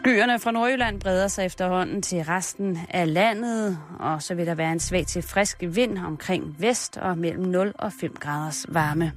Skyerne fra Nordjylland breder sig efterhånden til resten af landet, og så vil der være en svag til frisk vind omkring vest og mellem 0 og 5 graders varme.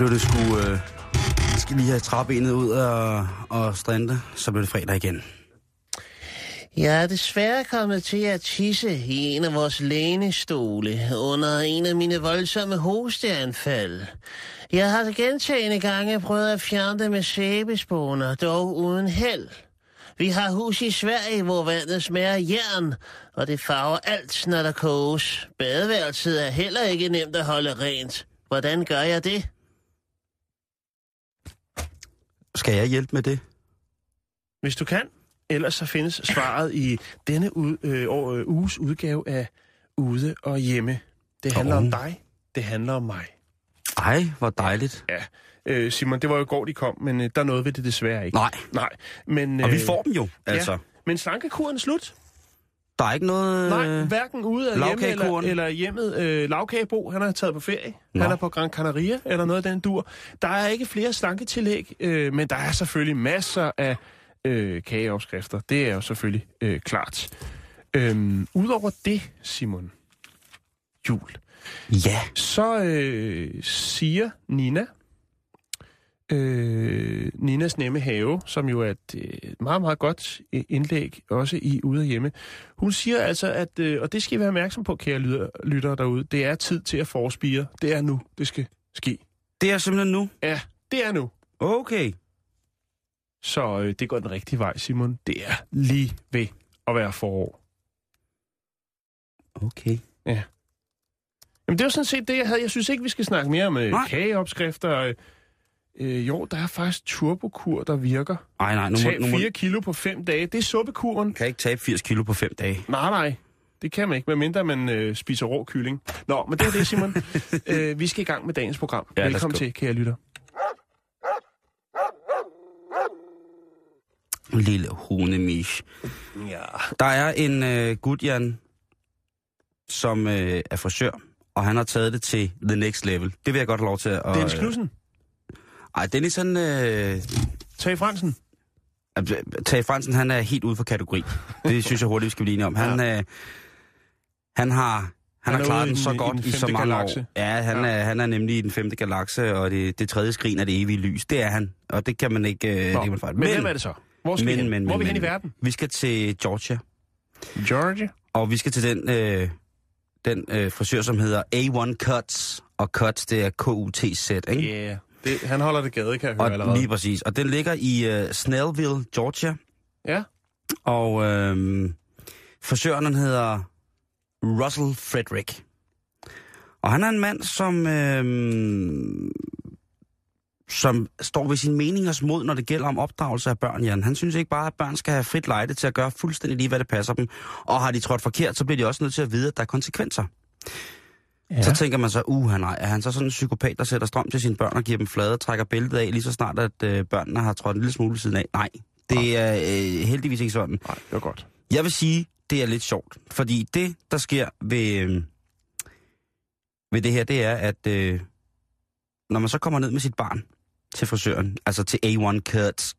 Blev det sgu... Øh, skal lige have træbenet ud og, og strande, så blev det fredag igen. Jeg er desværre kommet til at tisse i en af vores lænestole under en af mine voldsomme hosteanfald. Jeg har gentagende gange prøvet at fjerne det med sæbespåner, dog uden held. Vi har hus i Sverige, hvor vandet smager jern, og det farver alt, når der koges. Badeværelset er heller ikke nemt at holde rent. Hvordan gør jeg det? Skal jeg hjælpe med det? Hvis du kan. Ellers så findes svaret i denne u- øh, år, øh, uges udgave af Ude og Hjemme. Det handler Oh. om dig. Det handler om mig. Ej, hvor dejligt. Ja. Øh, Simon, det var jo i går, de kom, men øh, der nåede vi det desværre ikke. Nej, Nej. Men, og vi øh, får dem jo, altså. Ja. Men slankekuren er slut. Der er ikke noget... Nej, øh, hverken ude af hjemme eller, eller hjemmet. Øh, lavkagebo, han er taget på ferie. Nå. Han er på Gran Canaria eller noget af den dur. Der er ikke flere slanketillæg, øh, men der er selvfølgelig masser af øh, kageopskrifter. Det er jo selvfølgelig øh, klart. Øhm, Udover det, Simon Jul, Ja, så øh, siger Nina, øh, Ninas Nemme Have, som jo er et øh, meget, meget godt øh, indlæg, også i Ude og Hjemme. Hun siger altså, at, øh, og det skal I være opmærksom på, kære lytter, lyttere derude, det er tid til at forspire. Det er nu, det skal ske. det er simpelthen nu. Ja, det er nu. Okay. Så øh, det går den rigtige vej, Simon. Det er lige ved at være forår. Okay. Jamen, det var sådan set det, jeg havde. Jeg synes ikke, vi skal snakke mere om øh, kageopskrifter. Øh, øh, jo, der er faktisk turbokur, der virker. Ej, nej, nu må, Tab nu må, 4 kilo på 5 dage. Det er suppekuren. kan ikke tabe 80 kilo på 5 dage. Nej, nej. Det kan man ikke, medmindre man øh, spiser rå kylling. Nå, men det er det, Simon. øh, vi skal i gang med dagens program. Ja, Velkommen til, kære lytter. Lille hunemish. Ja. Der er en øh, gut, Jan, som øh, er frisør, og han har taget det til the next level. Det vil jeg godt have lov til at... Dennis Knudsen. Ej, Dennis, han... Øh, Tage Fransen. Tage Fransen, han er helt ude for kategori. Det synes jeg hurtigt, vi skal blive enige om. Han, øh, han har... Han, Han har er klaret i den så den- i godt den i, så mange galakse. år. Ja, han, Ja. Er, han er nemlig i den femte galakse, og det, det tredje skrin er det evige lys. Det er han, og det kan man ikke... Øh, det Nå, kan man men, hvem er det så? Hvor skal men, vi hen? men, Hvor er vi hen i verden? Vi skal til Georgia, Georgia. og vi skal til den, øh, den øh, frisør, som hedder A1 Cuts. Og Cuts, det er K-U-T-Z, ikke? Yeah. Det, han holder det gade, kan jeg høre Og allerede. lige præcis. Og den ligger i uh, Snellville, Georgia. Ja. Og frisøren han hedder Russell Frederick. Og han er en mand, som, øhm, som står ved sin meningers mod, når det gælder om opdragelse af børn, Jan. Han synes ikke bare, at børn skal have frit lejde til at gøre fuldstændig lige, hvad det passer dem. Og har de trådt forkert, så bliver de også nødt til at vide, at der er konsekvenser. Ja. Så tænker man så, uh, han er, er han så sådan en psykopat, der sætter strøm til sine børn og giver dem flade, trækker bæltet af, lige så snart, at øh, børnene har trådt en lille smule siden af? Nej, det er øh, heldigvis ikke sådan. Nej, det var godt. Jeg vil sige, det er lidt sjovt, fordi det, der sker ved, øh, ved det her, det er, at øh, når man så kommer ned med sit barn til frisøren, altså til A1 Cuts,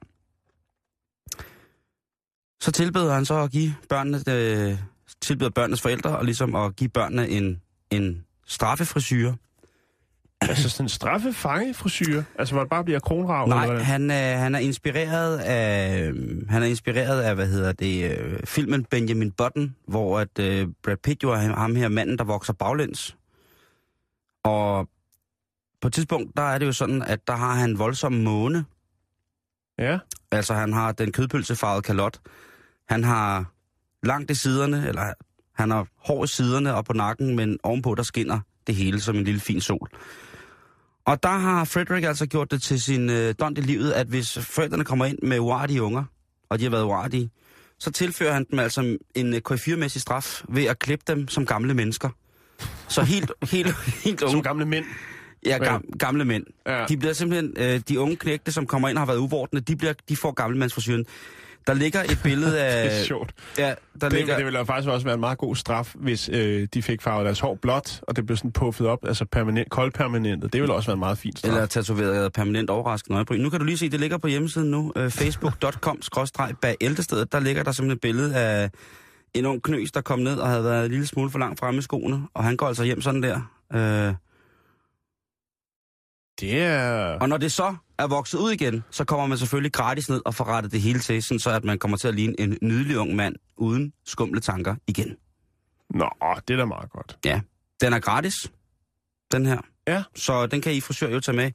så tilbyder han så at give børnene, øh, tilbyder børnenes forældre, og ligesom at give børnene en, en straffefrisyre. Altså sådan en straffefangefrisyre? Altså hvor det bare bliver kronrav? eller Nej, hvordan? han er, han er inspireret af, øh, han er inspireret af, hvad hedder det, øh, filmen Benjamin Button, hvor at øh, Brad Pitt jo er ham- ham her manden, der vokser baglæns. Og på et tidspunkt, der er det jo sådan, at der har han voldsom måne. Ja. Altså han har den kødpølsefarvede kalot. Han har langt i siderne, eller han har hår i siderne og på nakken, men ovenpå der skinner det hele som en lille fin sol. Og der har Frederik altså gjort det til sin øh, dont i livet, at hvis forældrene kommer ind med uartige unger, og de har været uartige, så tilfører han dem altså en øh, K4-mæssig straf ved at klippe dem som gamle mennesker. Så helt, helt, helt unge... Som gamle mænd. Ja, gam, gamle mænd. Ja. De bliver simpelthen, øh, de unge knægte, som kommer ind og har været uvordne, de, bliver, de får gamlemandsforsyren. Der ligger et billede af... Det er sjovt. Ja, der Det, ligger... det ville faktisk også være en meget god straf, hvis øh, de fik farvet deres hår blåt, og det blev sådan puffet op, altså permanent, koldpermanentet. Det ville også være en meget fin straf. Eller tatoveret permanent overraskende øjebryn. Nu kan du lige se, det ligger på hjemmesiden nu. Øh, facebook.com bag ældrestedet. Der ligger der simpelthen et billede af en ung knøs, der kom ned og havde været en lille smule for langt fremme i skoene. Og han går altså hjem sådan der. Øh, Det er... og når det så er vokset ud igen, så kommer man selvfølgelig gratis ned og får rettet det hele til, sådan så at man kommer til at ligne en nydelig ung mand uden skumle tanker igen. Nå, det er da meget godt. Ja, den er gratis, den her. Ja. Så den kan I frisør jo tage med.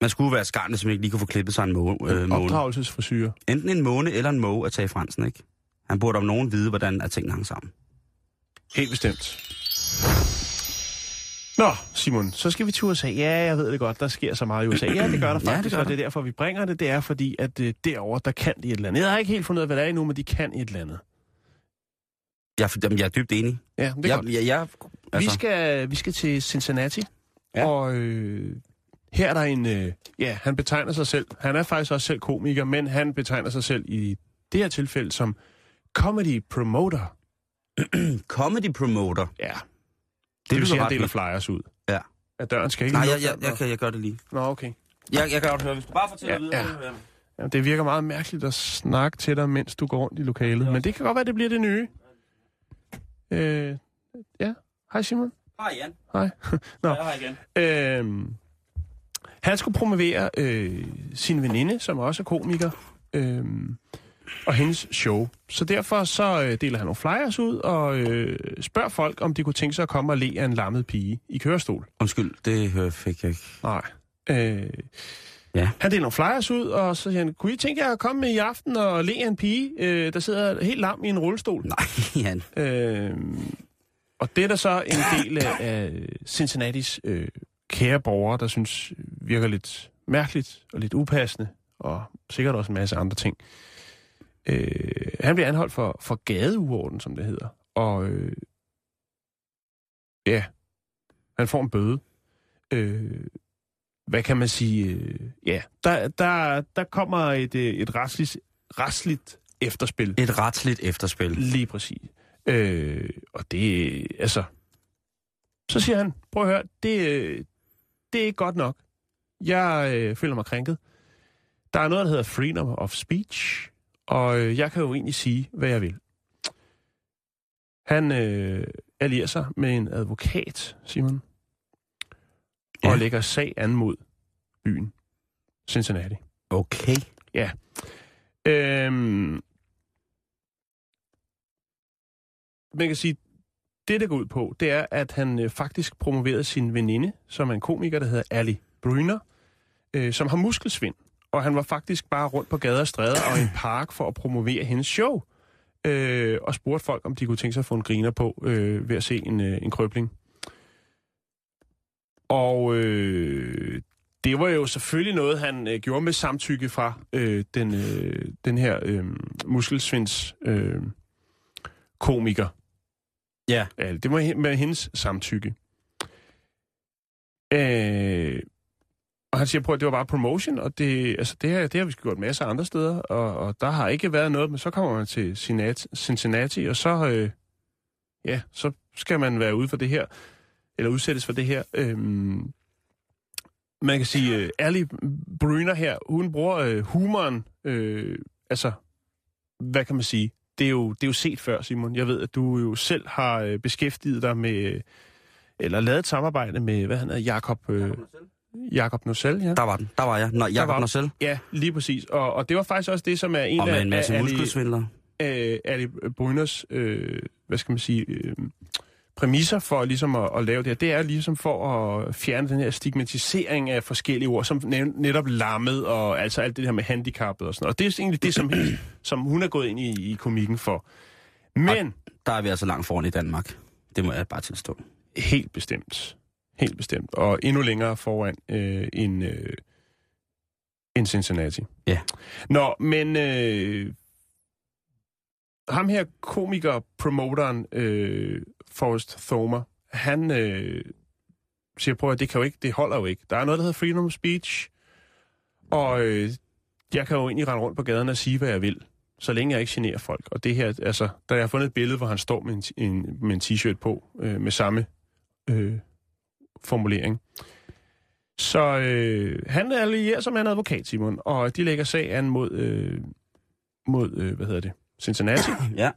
Man skulle være skarne, som ikke lige kunne få klippet sig en må, øh, måne. Opdragelsesfrisyr. Enten en måne eller en måge at tage i fransen, ikke? Han burde om nogen vide, hvordan at tingene hang sammen. Helt bestemt. Nå, Simon, så skal vi til USA. Ja, jeg ved det godt, der sker så meget i USA. Ja, det gør der Ja, det faktisk, gør og det er derfor, vi bringer det. Det er fordi, at øh, derovre, der kan de et eller andet. Jeg har ikke helt fundet ud af, hvad det er endnu, men de kan et eller andet. Jeg, jamen, jeg er dybt enig. Ja, det er jeg, godt. jeg, jeg, Vi, skal, vi skal til Cincinnati, Ja. og øh, her er der en... Øh, ja, han betegner sig selv. Han er faktisk også selv komiker, men han betegner sig selv i det her tilfælde som comedy promoter. comedy promoter. Ja, Det, det vil sige, han ret deler flyers ud. Ja. At døren skal ikke Nej, jeg, jeg, jeg, kan, jeg gør det lige. Nå, okay. Jeg, jeg kan godt høre, hvis du bare fortæller Ja, videre. ja. Ja, det virker meget mærkeligt at snakke til dig, mens du går rundt i lokalet. Men det kan godt være, det bliver det nye. Øh, ja, hej Simon. Hej, Jan. Hej. Nå. Jeg er her igen. Øh, han skulle promovere øh, sin veninde, som også er komiker, øh, og hendes show. Så derfor så øh, deler han nogle flyers ud og øh, spørger folk, om de kunne tænke sig at komme og le af en lammet pige i kørestol. Undskyld, det fik jeg ikke. Nej. Øh, Ja. Han deler nogle flyers ud, og så siger han, kunne I tænke jer at komme med i aften og le af en pige, øh, der sidder helt lam i en rullestol? Nej, Jan. Øh, og det er der så en del af, af Cincinnatis øh, kære borgere, der synes virker lidt mærkeligt og lidt upassende, og sikkert også en masse andre ting. Øh, han bliver anholdt for, for gadeuorden, som det hedder. Og øh, ja, han får en bøde. Øh, hvad kan man sige? Øh, ja, der, der, der kommer et, øh, et retsligt, retsligt efterspil. Et retsligt efterspil. Lige præcis. Øh, og det, altså... Så siger han, prøv at høre, det, øh, det er ikke godt nok. Jeg øh, føler mig krænket. Der er noget, der hedder freedom of speech, og øh, jeg kan jo egentlig sige, hvad jeg vil. Han øh, allierer sig med en advokat, Simon, og Ja. lægger sag an mod byen Cincinnati. Okay. Øhm, man kan sige, det der går ud på, det er, at han øh, faktisk promoverede sin veninde, som er en komiker, der hedder Ali Bryner, øh, som har muskelsvind. Og han var faktisk bare rundt på gader og stræder og i en park for at promovere hendes show. Øh, og spurgte folk, om de kunne tænke sig at få en griner på øh, ved at se en, øh, en krøbling. Og øh, det var jo selvfølgelig noget, han øh, gjorde med samtykke fra øh, den, øh, den her øh, muskelsvinds øh, komiker. Ja. ja. Det var med hendes samtykke. Øh, og han siger, på at det var bare promotion, og det, altså det, her, det har vi gjort masser af andre steder, og, og der har ikke været noget, men så kommer man til Cincinnati, og så, øh, ja, så skal man være ude for det her, eller udsættes for det her. Øhm, man kan sige, øh, Ali Bryner her, hun bruger øh, humoren, øh, altså, hvad kan man sige? Det er, jo, det er jo set før, Simon. Jeg ved, at du jo selv har øh, beskæftiget dig med, eller lavet et samarbejde med, hvad han hedder, Jakob, Øh, Jakob Nocel, ja. Der var den. Der var jeg. Nå, Jakob. Nocel. Ja, lige præcis. Og, og det var faktisk også det, som er en Og med af, en masse Ali, muskelsvindlere. øh, Ali Bryners, øh, hvad skal man sige, øh, præmisser for ligesom at, at lave det her, det er ligesom for at fjerne den her stigmatisering af forskellige ord, som net- netop lammet og altså alt det her med handicappet og sådan noget. Og det er egentlig det, som, som hun er gået ind i, i komikken for. Men Der er vi altså langt foran i Danmark. Det må jeg bare tilstå. helt bestemt, Helt bestemt. Og endnu længere foran øh, en, øh, en Cincinnati. Ja. Nå, men øh, ham her komiker, promoteren, øh, Forrest Thomer, han øh, siger på, at det kan jo ikke, det holder jo ikke. Der er noget, der hedder freedom of speech, og øh, jeg kan jo egentlig rende rundt på gaden og sige, hvad jeg vil, så længe jeg ikke generer folk. Og det her, altså, da jeg har fundet et billede, hvor han står med en, en, med en t-shirt på, øh, med samme øh, formulering. Så øh, han er allierer som en advokat, Simon, og de lægger sag an mod, øh, mod øh, hvad hedder det, Cincinnati. Ja,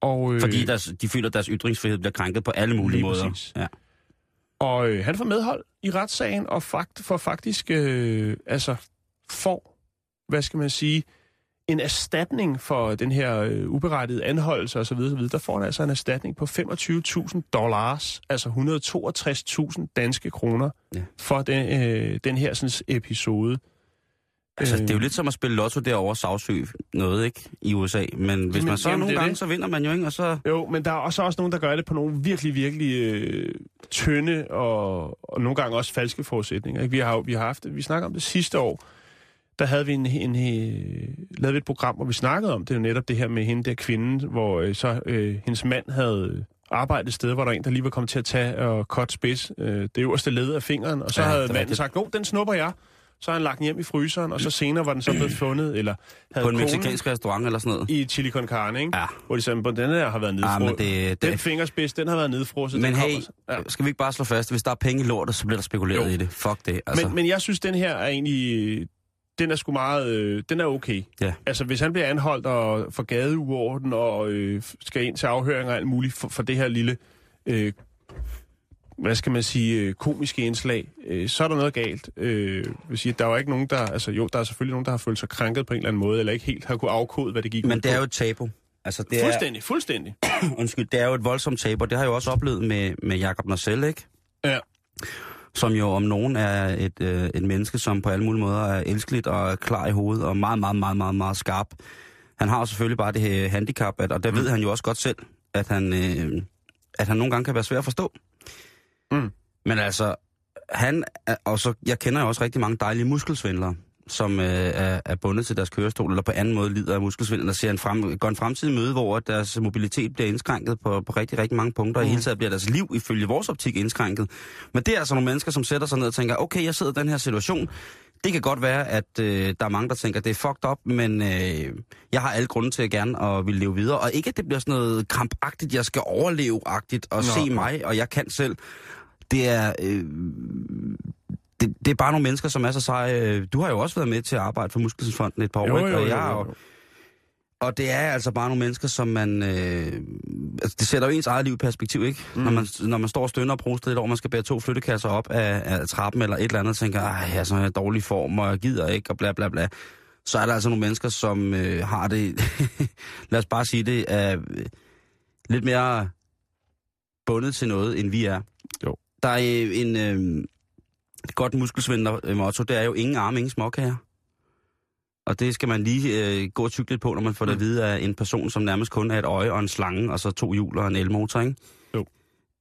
Og, øh, fordi deres, de føler, at deres ytringsfrihed bliver krænket på alle mulige Lige måder. præcis. Ja. Og øh, han får medhold i retssagen, og fakt, for faktisk, øh, altså, får, hvad skal man sige, en erstatning for den her øh, uberettigede anholdelse osv., osv. Der får han altså en erstatning på 25.000 dollars, altså 162.000 danske kroner, Ja. for den, øh, den her sådan, episode. Altså, Øh, det er jo lidt som at spille lotto derovre og sagsøge noget, ikke? I USA. Men hvis Men- man så jamen, nogle gange, det. så vinder man jo, ikke? Og så... Jo, men der er også, også nogen, der gør det på nogle virkelig, virkelig øh, tynde og, og nogle gange også falske forudsætninger. Ikke? Vi har vi har haft, vi snakker om det sidste år, der havde vi en, en, en, lavede vi et program, hvor vi snakkede om det, jo netop det her med hende der kvinde, hvor øh, så øh, hendes mand havde arbejdet et sted, hvor der var en, der lige var kommet til at tage og cut spids øh, det øverste led af fingeren, og så Ja, ja, havde er manden sagt, jo, den snupper jeg. Så har han lagt den hjem i fryseren, og så senere var den så blevet fundet, eller havde På en meksikansk restaurant eller sådan noget. i chili con carne, ikke? Ja. Hvor de sagde, "På den her har været Ah, nedfrosset. men det, Den det, fingerspids, den har været nedfrosset. men den hey, ja. skal vi ikke bare slå fast, hvis der er penge i lortet, så bliver der spekuleret Jo. i det. Fuck det, altså. men, men jeg synes, den her er egentlig... Den er sgu meget... Øh, den er okay. Ja. Altså, hvis han bliver anholdt og for gadeuorden og øh, skal ind til afhøring og alt muligt for, for det her lille... Øh, hvad skal man sige, øh, komiske indslag, øh, så er der noget galt. Øh, vil sige, der er jo ikke nogen, der... Altså jo, der er selvfølgelig nogen, der har følt sig krænket på en eller anden måde, eller ikke helt har kunne afkode, hvad det gik ud men det er jo et tabu. Altså, det er, Fuldstændig, fuldstændig. undskyld, det er jo et voldsomt tabu, det har jeg jo også oplevet med, med Jakob Marcel, ikke? Ja. Som jo om nogen er et, øh, et menneske, som på alle mulige måder er elskeligt og klar i hovedet, og meget, meget, meget, meget, meget skarp. Han har selvfølgelig bare det her handicap, at, og der mm. ved han jo også godt selv, at han, øh, at han nogle gange kan være svær at forstå. Mm. Men altså, han, og så, jeg kender jo også rigtig mange dejlige muskelsvindlere, som øh, er, er bundet til deres kørestol, eller på anden måde lider af muskelsvindel, og ser en frem, går en fremtidig møde, hvor deres mobilitet bliver indskrænket på, på rigtig, rigtig mange punkter, og i Mm. hele taget bliver deres liv ifølge vores optik indskrænket. Men det er altså nogle mennesker, som sætter sig ned og tænker, okay, jeg sidder i den her situation, det kan godt være, at øh, der er mange, der tænker, det er fucked up, men øh, jeg har alle grunde til at gerne at ville leve videre. Og ikke, at det bliver sådan noget krampagtigt, jeg skal overleve-agtigt og Nå. se mig, og jeg kan selv. Det er... Øh, det, det er bare nogle mennesker, som er så seje. Du har jo også været med til at arbejde for Muskelsfonden et par år, Jo, ikke? Og jeg jo. og det er altså bare nogle mennesker, som man... Øh, altså, det sætter jo ens eget liv i perspektiv, ikke? Mm. Når, man, når man står og stønner og proster lidt over, man skal bære to flyttekasser op af, af trappen eller et eller andet, og tænker, ej, jeg er sådan en dårlig form, og jeg gider ikke, og bla bla bla. Så er der altså nogle mennesker, som øh, har det... lad os bare sige det, er øh, lidt mere bundet til noget, end vi er. Jo. Der er øh, en... Øh, et godt muskelsvindler motto, det er jo ingen arme, ingen småkager. Og det skal man lige øh, gå og lidt på, når man får det at vide af en person, som nærmest kun er et øje og en slange, og så to hjul og en elmotor, ikke? Jo.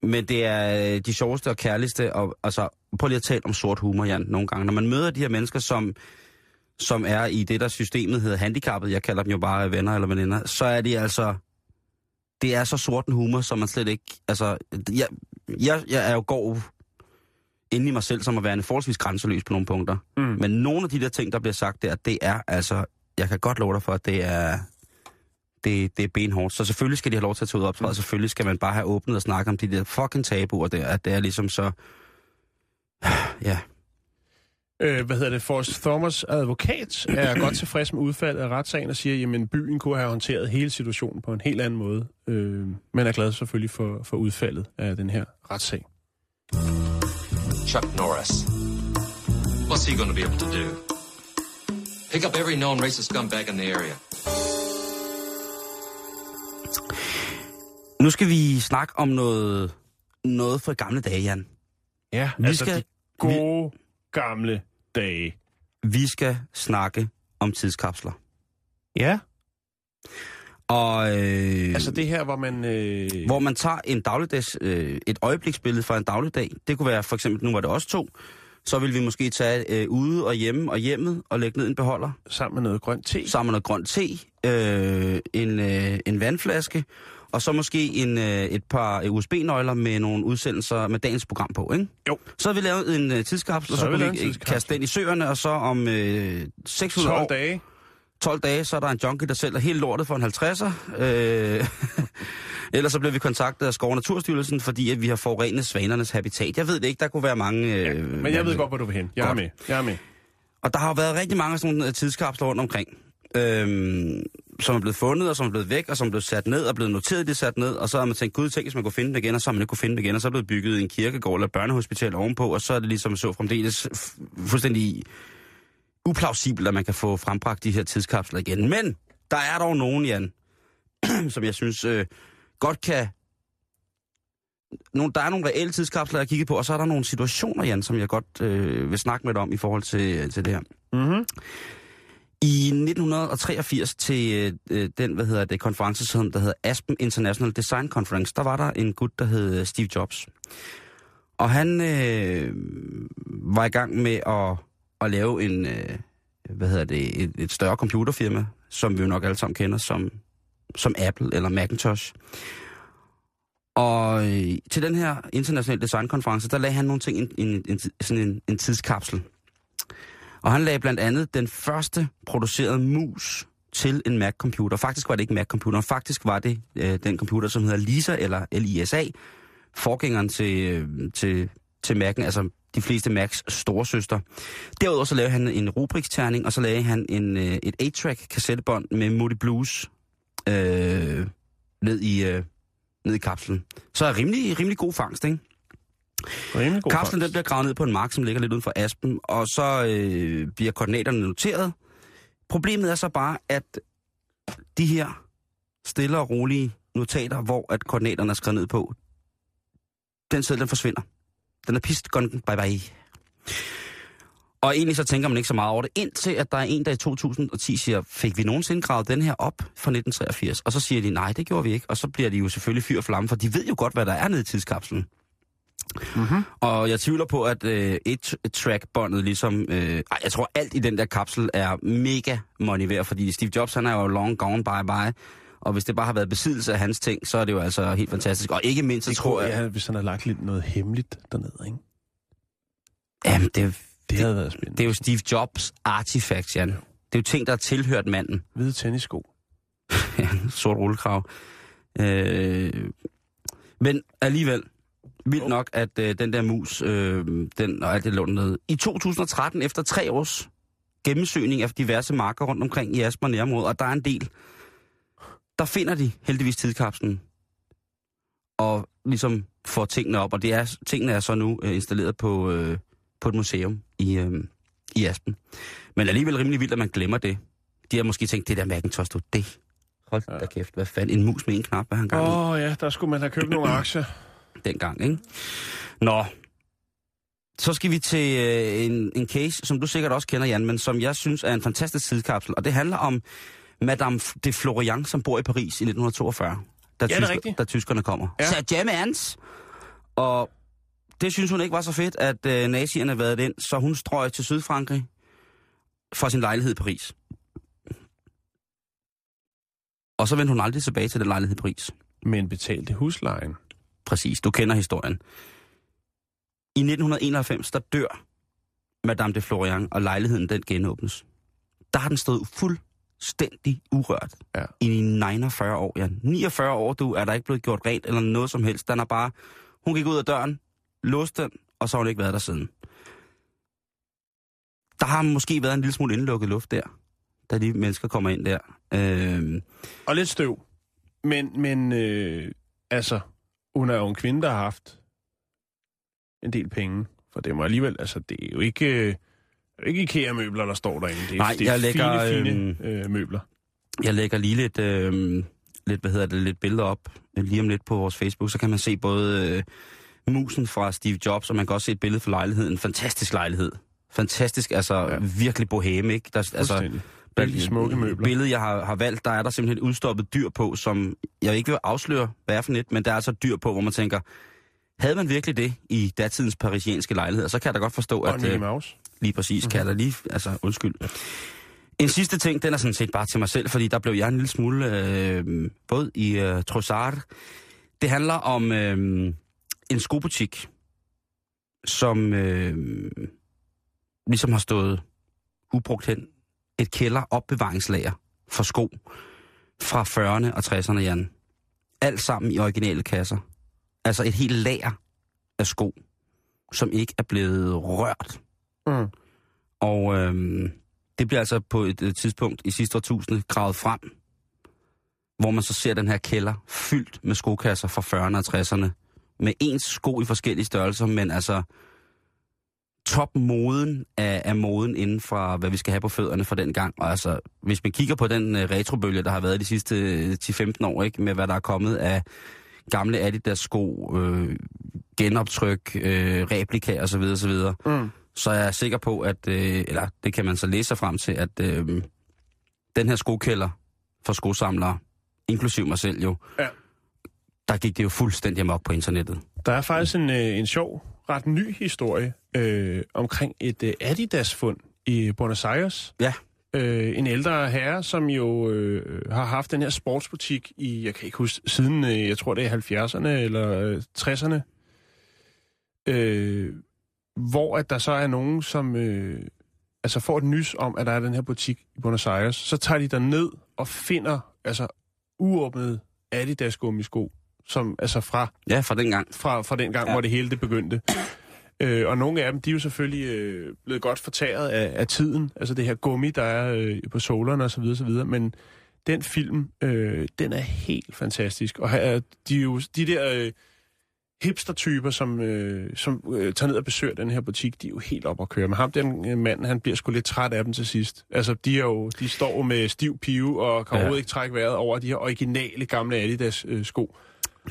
Men det er øh, de sjoveste og kærligste, og altså, prøv lige at tale om sort humor, Jan, nogle gange. Når man møder de her mennesker, som, som er i det, der systemet hedder handicappet, jeg kalder dem jo bare venner eller veninder, så er de altså, det er så sort en humor, som man slet ikke, altså, jeg, jeg, jeg er jo går inde i mig selv som at være en forholdsvis grænseløs på nogle punkter. Mm. Men nogle af de der ting, der bliver sagt der, det er altså, jeg kan godt love dig for, at det er, det, det er benhårdt. Så selvfølgelig skal de have lov til at tage ud og optræde. Selvfølgelig skal man bare have åbnet og snakke om de der fucking tabuer der, at det er ligesom så... Ja, Øh, hvad hedder det? Forrest Thomas advokat er godt tilfreds med udfaldet af retssagen og siger, jamen byen kunne have håndteret hele situationen på en helt anden måde. Øh, men er glad selvfølgelig for, for udfaldet af den her retssag. Chuck Norris. What's he going to be able to do? Pick up every known racist scumbag in the area. nu skal vi snakke om noget, noget fra gamle dage, Jan. Ja, Vi altså skal- de gode gamle dage. Vi skal snakke om tidskapsler. Ja. Og, øh, Altså det her, hvor man... Øh... hvor man tager en dagligdags, øh, et øjebliksbillede fra en dagligdag. Det kunne være for eksempel, nu var det også to. Så vil vi måske tage øh, ude og hjemme og hjemmet og lægge ned en beholder. Sammen med noget grønt te. Sammen med noget grønt te, øh, en, øh, en vandflaske, og så måske en, øh, et par USB-nøgler med nogle udsendelser med dagens program på, ikke? Jo. Så har vi lavet en øh, tidskapsel, og Så så, vi kan vi tidskapsel. kaste den i søerne, og så om øh, 600 12 år, dage. 12 dage, så er der en junkie, der sælger helt lortet for en 50'er. Øh, ellers så bliver vi kontaktet af Skov Naturstyrelsen, fordi at vi har forurenet svanernes habitat. Jeg ved det ikke, der kunne være mange... Øh, Men jeg ved godt, hvor du vil hen. Jeg er Godt. med. Jeg er med. Og der har jo været rigtig mange af sådan nogle øh, tidskapsler rundt omkring, øhm, som er blevet fundet, og som er blevet væk, og som er blevet sat ned, og blevet noteret, de er sat ned, og så har man tænkt, gud, tænk, hvis man kunne finde det igen, og så har man ikke kunne finde det igen, og så er blevet bygget en kirkegård eller børnehospital ovenpå, og så er det ligesom så fremdeles fuldstændig uplausibelt, at man kan få frembragt de her tidskapsler igen. Men der er dog nogen, Jan, som jeg synes øh, godt kan... Nogle, der er nogle reelle tidskapsler, jeg har kigget på, og så er der nogle situationer, Jan, som jeg godt øh, vil snakke med dig om i forhold til, til det her. Mm-hmm. I 1983 til øh, den, hvad hedder det, konference, som der hedder Aspen International Design Conference, der var der en gut, der hed Steve Jobs. Og han øh, var i gang med at, at lave en, øh, hvad hedder det, et, et større computerfirma, som vi jo nok alle sammen kender som, som Apple eller Macintosh. Og øh, til den her internationale designkonference, der lagde han nogle ting i en, en, en, sådan en, en tidskapsel. Og han lagde blandt andet den første producerede mus til en Mac-computer. Faktisk var det ikke Mac-computeren, faktisk var det øh, den computer, som hedder Lisa, eller LISA, forgængeren til, øh, til, til Mac'en, altså de fleste Macs storesøster. Derudover så lavede han en rubriksterning, og så lavede han en, øh, et 8-track kassettebånd med Moody Blues øh, ned, i, øh, ned i kapslen. Så er rimelig, rimelig god fangst, ikke? Rimelig god Kapslen den fangst. bliver gravet ned på en mark, som ligger lidt uden for Aspen, og så øh, bliver koordinaterne noteret. Problemet er så bare, at de her stille og rolige notater, hvor at koordinaterne er skrevet ned på, den seddel, den forsvinder. Den er pist, gone, bye bye. Og egentlig så tænker man ikke så meget over det, indtil at der er en, der i 2010 siger, fik vi nogensinde gravet den her op fra 1983? Og så siger de, nej, det gjorde vi ikke. Og så bliver de jo selvfølgelig fyr og flamme, for de ved jo godt, hvad der er nede i tidskapslen. Mm-hmm. Og jeg tvivler på, at øh, et track-båndet ligesom... Øh, ej, jeg tror, alt i den der kapsel er mega money værd, fordi Steve Jobs, han er jo long gone bye-bye. Og hvis det bare har været besiddelse af hans ting, så er det jo altså helt fantastisk. Og ikke mindst, så Det tror jeg... jeg, hvis han har lagt lidt noget hemmeligt dernede, ikke? Jamen, det, Det havde været spændende. det er jo Steve Jobs artifacts, Jan. Det er jo ting, der har tilhørt manden. Hvide tennissko. Sort rullekrav. Øh, men alligevel, vildt nok, at øh, den der mus, øh, den og alt det lå ned. I 2013, efter tre års gennemsøgning af diverse marker rundt omkring i Asper nærområdet, og der er en del, der finder de heldigvis tidskapslen og ligesom får tingene op, og det er, tingene er så nu øh, installeret på, øh, på et museum i, øh, i Aspen. Men alligevel rimelig vildt, at man glemmer det. De har måske tænkt, det der Macintosh, du, det. Hold da kæft, hvad fanden, en mus med en knap, hvad han gang Åh oh, ja, der skulle man have købt nogle aktier. dengang, ikke? Nå, så skal vi til øh, en, en case, som du sikkert også kender, Jan, men som jeg synes er en fantastisk tidskapsel, og det handler om Madame de Florian, som bor i Paris i 1942, da, det er rigtigt. da tyskerne kommer. Ja. Ja. Så Germans! Og det synes hun ikke var så fedt, at øh, nazierne været ind, så hun strøg til Sydfrankrig for sin lejlighed i Paris. Og så vendte hun aldrig tilbage til den lejlighed i Paris. Men betalte huslejen. Præcis, du kender historien. I 1991, der dør Madame de Florian, og lejligheden den genåbnes. Der har den stået fuldstændig urørt Ja. i 49 år. Ja. 49 år, du, er der ikke blevet gjort rent eller noget som helst. Den er bare... Hun gik ud af døren, låste den, og så har hun ikke været der siden. Der har måske været en lille smule indlukket luft der, da de mennesker kommer ind der. Øh, Og lidt støv. Men, men øh, altså, hun er jo en kvinde, der har haft en del penge. For det må alligevel, altså, det er jo ikke, øh, er ikke IKEA-møbler, der står derinde. Det er, Nej, det er jeg lægger, fine, fine øhm, øh, møbler. Jeg lægger lige lidt, øh, lidt, hvad hedder det, lidt billeder op øh, lige om lidt på vores Facebook, så kan man se både øh, musen fra Steve Jobs, og man kan også se et billede fra lejligheden. En fantastisk lejlighed. Fantastisk, altså Ja. virkelig boheme, ikke? Der, altså, Fuldstændig. Vældig smukke møbler. billede, jeg har, har valgt, der er der simpelthen et udstoppet dyr på, som jeg ikke vil afsløre, hvad er for et, men der er altså dyr på, hvor man tænker, havde man virkelig det i datidens parisienske lejligheder, så kan jeg da godt forstå, Og at... Mickey øh, Mouse. Lige præcis, kan jeg da lige... Altså, undskyld. En sidste ting, den er sådan set bare til mig selv, fordi der blev jeg en lille smule øh, både i øh, Trossard. Det handler om øh, en skobutik, som øh, ligesom har stået ubrugt hen. Et kælder opbevaringslager for sko fra 40'erne og 60'erne, Jan. Alt sammen i originale kasser. Altså et helt lager af sko, som ikke er blevet rørt Mm. og øhm, det bliver altså på et, et tidspunkt i sidste årtusinde gravet frem, hvor man så ser den her kælder fyldt med skokasser fra 40'erne og 60'erne, med ens sko i forskellige størrelser, men altså topmoden af, af moden inden for, hvad vi skal have på fødderne fra den gang. Og altså, hvis man kigger på den uh, retrobølge, der har været de sidste øh, 10-15 år, ikke, med hvad der er kommet af gamle Adidas-sko, øh, genoptryk, øh, replika osv., osv., Mm. Så er jeg sikker på, at, øh, eller det kan man så læse sig frem til, at øh, den her skokælder for skosamlere, inklusiv mig selv jo, Ja. der gik det jo fuldstændig amok på internettet. Der er faktisk en, øh, en sjov, ret ny historie øh, omkring et øh, Adidas-fund i Buenos Aires. Ja. Øh, en ældre herre, som jo øh, har haft den her sportsbutik i, jeg kan ikke huske, siden, øh, jeg tror det er 70'erne eller øh, 60'erne. Øh, hvor at der så er nogen, som øh, altså får et nys om, at der er den her butik i Buenos Aires. Så tager de der ned og finder altså uåbnede Adidas gummisko, som altså fra Ja, fra den gang. fra, fra den gang, Ja. hvor det hele det begyndte. Øh, og nogle af dem, de er jo selvfølgelig øh, blevet godt fortæret af, af tiden. Altså det her gummi, der er øh, på solerne osv. osv. Men den film, øh, den er helt fantastisk. Og her, de, er jo, de der øh, hipster-typer, som, øh, som øh, tager ned og besøger den her butik, de er jo helt op at køre. Men ham, den øh, mand, han bliver sgu lidt træt af dem til sidst. Altså, de, er jo, de står med stiv pive og kan Ja. overhovedet ikke trække vejret over de her originale gamle Adidas-sko.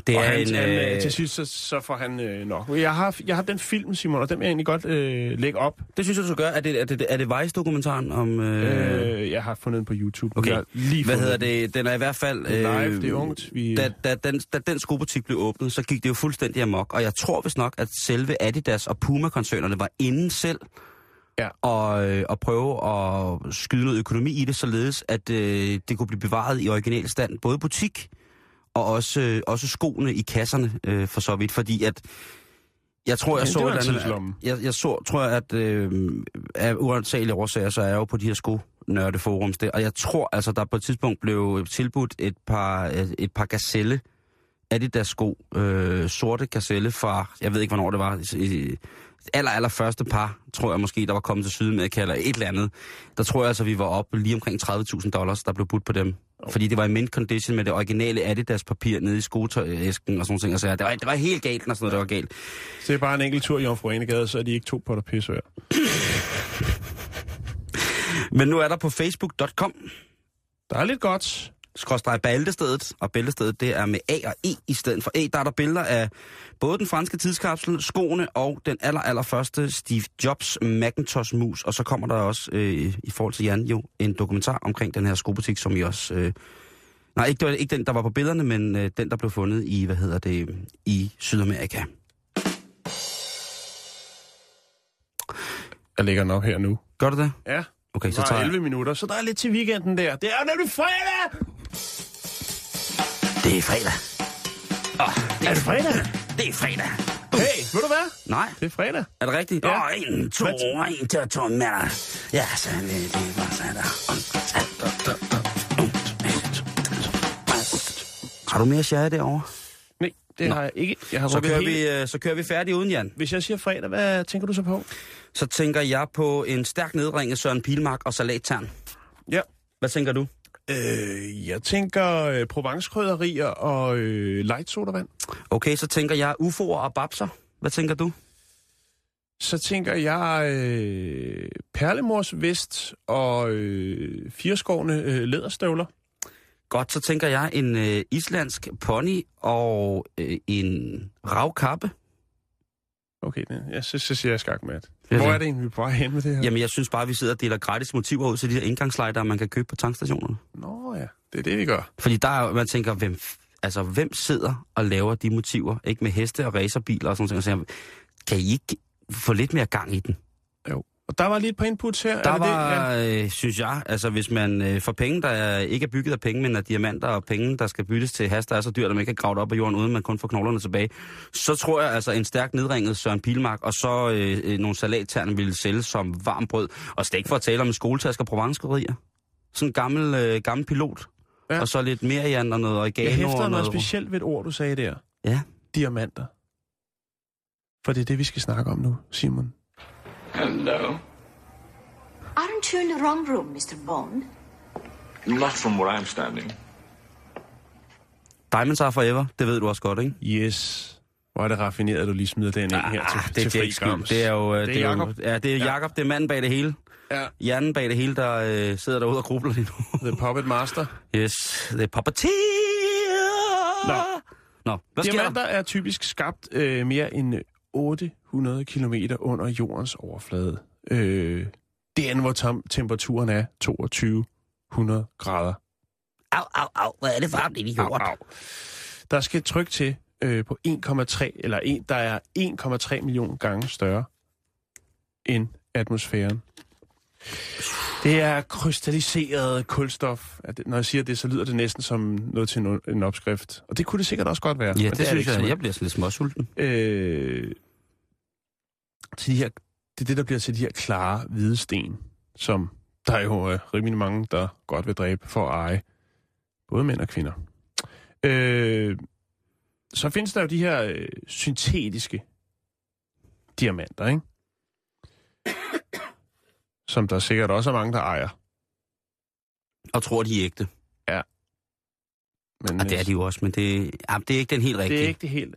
Det Og er han, en... han, øh, Øh, til sidst, så, så får han øh, nok. Jeg har, jeg har den film, Simon, og den vil jeg egentlig godt øh, lægge op. det synes jeg, du skal gøre. Er det, er det, er det Vice-dokumentaren om... Øh, Øh, jeg har fundet den på YouTube. Okay. Jeg lige hvad hedder den. det? Den er i hvert fald... Er live, det er ungt. Vi, Da, da, den, da den skobutik blev åbnet, så gik det jo fuldstændig amok. Og jeg tror vist nok, at selve Adidas og Puma-koncernerne var inden selv Ja. og, øh, og prøve at skyde noget økonomi i det, således at øh, det kunne blive bevaret i original stand. Både butik og også, øh, også skoene i kasserne øh, for så vidt. Fordi at jeg tror, jeg Men så et eller andet- jeg, jeg så, tror at øh, af uansagelige årsager, så er jeg jo på de her sko nørdeforums der, og jeg tror altså, der på et tidspunkt blev tilbudt et par, et, et par gazelle Adidas sko, øh, sorte gazelle fra, jeg ved ikke, hvornår det var, i, aller, aller første par, tror jeg måske, der var kommet til Sydamerika eller et eller andet. Der tror jeg altså, vi var oppe lige omkring 30.000 dollars, der blev budt på dem. Fordi det var i mint condition med det originale Adidas papir nede i skotøjæsken og sådan. Og så det var, det var helt galt, når sådan noget, det var galt. Så det er bare en enkelt tur i Jomfru Anegade, så er de ikke to potter pisse værd. Men nu er der på facebook.com Der er lidt godt. Skråstrej bæltestedet, og bæltestedet det er med A og E i stedet for E. Der er der billeder af både den franske tidskapsel, skoene og den aller, aller første Steve Jobs Macintosh mus, og så kommer der også, øh, i forhold til Jan, jo en dokumentar omkring den her skobutik, som I også... Øh, nej, ikke, det var ikke den, der var på billederne, men øh, den, der blev fundet i, hvad hedder det, i Sydamerika. Jeg lægger den op her nu. Gør du det? Ja, Okay, så tager tager jeg... 11 minutter, så der er lidt til weekenden der. Det er nemlig fredag! Det er fredag. Oh, det Er det fredag? Det er fredag. Hey, ved du hvad? Nej, Det er fredag. er det rigtigt? Ja. Åh, oh, en, to, en, to, to, med Ja, så er det, det var så der. Har du mere sherry derovre? Nej, det Nå. har jeg ikke. Jeg har Så kører, hele- vi, øh, så kører vi færdig uden, Jan. Hvis jeg siger fredag, hvad tænker du så på? Så tænker jeg på en stærk nedringet Søren Pilmark og salattern. Ja. Hvad tænker du? Øh, jeg tænker øh, Provence-krydderier og øh, light sodavand. Okay, så tænker jeg UFO'er og babser. Hvad tænker du? Så tænker jeg øh, perlemors vest og øh, fireskårne øh, læderstøvler. Godt, så tænker jeg en øh, islandsk pony og øh, en ravkappe. Okay, ja, så, så siger jeg skak med det. Ja, Hvor er det egentlig, vi er på vej hen med det her? Jamen, jeg synes bare, vi sidder og deler gratis motiver ud til de her indgangslighter, man kan købe på tankstationerne. Nå ja, det er det, vi gør. Fordi der er, man tænker, hvem, altså, hvem sidder og laver de motiver? Ikke med heste og racerbiler og sådan noget. Og siger, kan I ikke få lidt mere gang i den? Jo. Og der var lige et par inputs her. Der er det var, det? Ja. øh, synes jeg, altså hvis man øh, får penge, der er, ikke er bygget af penge, men af diamanter, og penge, der skal byttes til has, der er så dyrt, at man ikke kan grave det op af jorden, uden man kun får knoglerne tilbage, så tror jeg altså en stærk nedringet Søren Pilmark, og så øh, øh, nogle salattern ville sælge som varm brød, og slet ikke for at tale om en skoletasker og provencekrydderier. Sådan en gammel, øh, gammel pilot. Ja. Og så lidt mere Jan og noget oregano. Jeg hæfter og noget noget specielt ved et ord, du sagde der. Ja. Diamanter. For det er det, vi skal snakke om nu, Simon. Hello. Aren't you in the wrong room, Mr. Bond? Not from where I'm standing. Diamonds are forever, det ved du også godt, ikke? Yes. Hvor er det raffineret, at du lige smider den ind her til, Ah, det til er fri Jacks skyld. grams. Det er jo, øh, Det er jo- Jacob. Ja, det er Ja. Jakob, det er manden bag det hele. Ja, Hjernen bag det hele, der øh, sidder derude og grubler lige nu. The Puppet Master. Yes, det er puppeteer. Nå. Nå, hvad sker Diamanter der? er typisk skabt øh, mere end 800 km under jordens overflade. Øh, det er, hvor tem- temperaturen er 2200 grader. Au, au, au, hvad er det inde i Au, jorden? au. Der skal tryk til øh, på 1,3, eller en, der er 1,3 million gange større end atmosfæren. Det er krystalliseret kulstof. Det- Når jeg siger det, så lyder det næsten som noget til en, opskrift. Og det kunne det sikkert også godt være. Ja, det, er synes jeg. Jeg bliver sådan lidt småsulten. øh, til de her, det er det, der bliver til de her klare hvide sten, som der er jo øh, rimelig mange, der godt vil dræbe for at eje. Både mænd og kvinder. Øh, så findes der jo de her øh, syntetiske diamanter, ikke? Som der sikkert også er mange, der ejer. Og tror, de er ægte. Men, Ja, det er øh, de jo også, men det, ja, det er ikke den helt rigtige. Det er ikke det helt,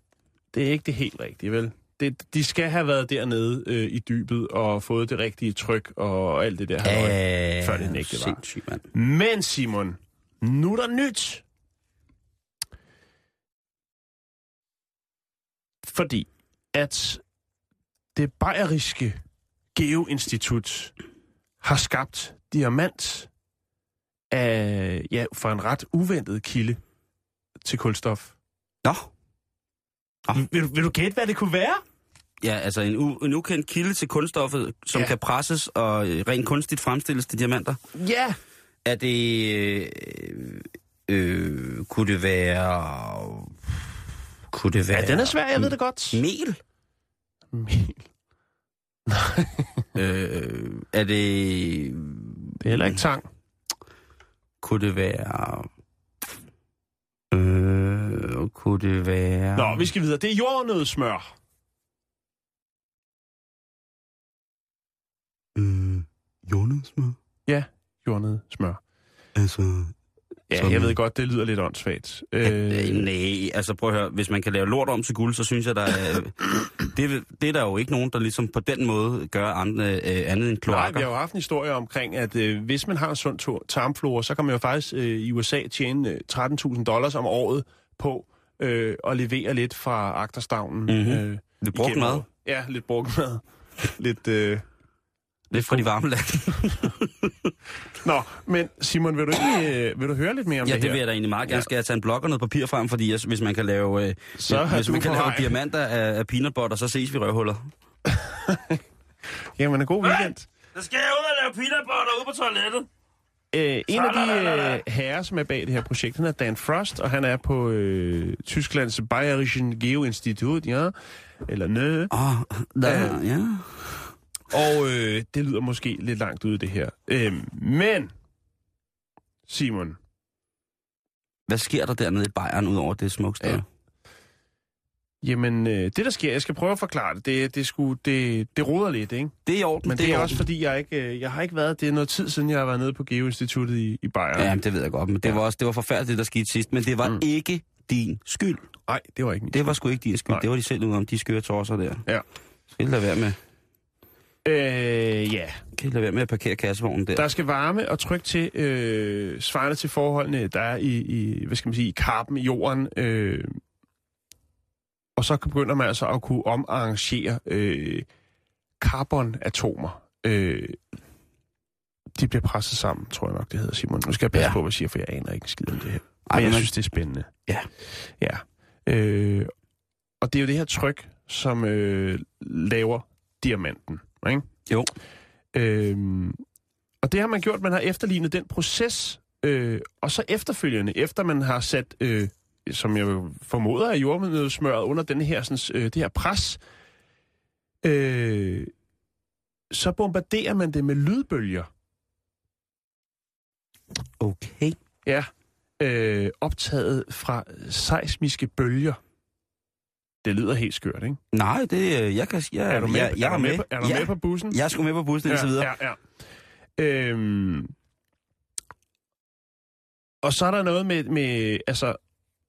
det er ikke det helt rigtige, vel? Det, de skal have været dernede øh, i dybet og fået det rigtige tryk og alt det der. halløj. Æh, før det ægte var. Mand. Men Simon, nu er der nyt. Fordi at det bayeriske geoinstitut har skabt diamant af, ja, for en ret uventet kilde til kulstof. Nå, Vil, du- vil du gætte, hvad det kunne være? ja, altså en, u, en ukendt kilde til kunststoffet, som Ja. kan presses og øh, rent kunstigt fremstilles til diamanter. Ja. Er det... Øh, øh, kunne det være... Kunne det være... Ja, den er svær, jeg ved det godt. Mel? øh, er det... Det er heller ikke tang. Kunne det være... Øh, kunne det være... Nå, vi skal videre. Det er jordnødsmør. Øh, jordnødsmør? Jordnødsmør. Altså... Ja, Sådan. jeg ved godt, det lyder lidt åndssvagt. Øh, Øh, nej, altså prøv at høre, hvis man kan lave lort om til guld, så synes jeg, der er, det, det er der jo ikke nogen, der ligesom på den måde gør andre, øh, andet end nej, kloakker. vi har jo haft en historie omkring, at øh, hvis man har en sund tarmflora, så kan man jo faktisk øh, i USA tjene øh, 13.000 dollars om året på øh, at levere lidt fra agterstavnen. Mhm. Øh, Lidt brugt mad. Ja, lidt brugt mad. lidt... Øh... Lidt fra de varme lande. Nå, men Simon, vil du, ikke, øh, vil du høre lidt mere om ja, det det her? vil jeg da egentlig meget gerne. Ja. Skal jeg tage en blok og noget papir frem, fordi jeg, hvis man kan lave, øh, Så hvis man kan lave vej. diamanter af, af peanut butter, så ses vi røvhuller. Jamen, en god weekend. Så skal jeg ud og lave peanut butter ude på toilettet. Øh, en af de øh, herrer, som er bag det her projekt, han er Dan Frost, og han er på øh, Tysklands Bayerischen Geoinstitut, ja, eller nø. Åh, oh, der, ja. Og øh, det lyder måske lidt langt ude, det her. Øh, men, Simon, Hvad sker der dernede i Bayern, ud over det smukke? Ja. Ja. jamen, øh, det der sker, jeg skal prøve at forklare det, det, det, sku, det, det roder lidt, ikke? Det er i orden, Men det er i også fordi, jeg ikke, øh, jeg har ikke været, det er noget tid siden, jeg har været nede på Geoinstituttet i, i Bayern. Ja, det ved jeg godt, men det Ja. var også det var forfærdeligt, det der skete sidst, men det var Mm. ikke din skyld. Nej, det var ikke min Det var sgu ikke din skyld. Nej. Det var de selv ude om, de skøre tosser der. Ja. Skal lade være med, Øh, ja, kan I lade være med at parkere kassevognen der? Der skal varme og tryk til, øh, svarende til forholdene, der er i, i, hvad skal man sige, i karpen i jorden. Øh, Og så begynder man altså at kunne omarrangere øh, carbonatomer. Øh, de bliver presset sammen, tror jeg nok, det hedder, Simon. Nu skal jeg passe Ja. på, hvad jeg siger, for jeg aner ikke skid om det her. Ej, Men jeg men- synes, det er spændende. Ja. Ja. Øh, og det er jo det her tryk, som øh, laver diamanten, ikke? Jo. Øhm, og det har man gjort, man har efterlignet den proces, øh, og så efterfølgende, efter man har sat, øh, som jeg formoder er jordnødsmøret under den her, sådan, øh, det her pres, øh, så bombarderer man det med lydbølger. Okay. Ja, øh, optaget fra seismiske bølger. Det lyder helt skørt, ikke? Nej, det øh, jeg kan jeg, er du med, jeg, jeg er du med, med. på, er du ja, med på bussen? Jeg er sgu med på bussen indtil videre. Ja, ja. Øhm, og så er der noget med, med, altså,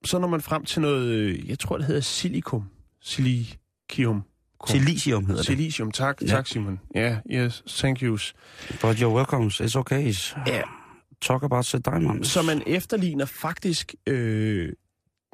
så når man frem til noget, jeg tror det hedder silicum. Silicium. Silicium hedder det. Silicium, tak, Ja. ja. tak Simon. Ja, yes, thank yous. But you're welcome. It's okay. Ja. Talk about the diamonds. Så man efterligner faktisk øh,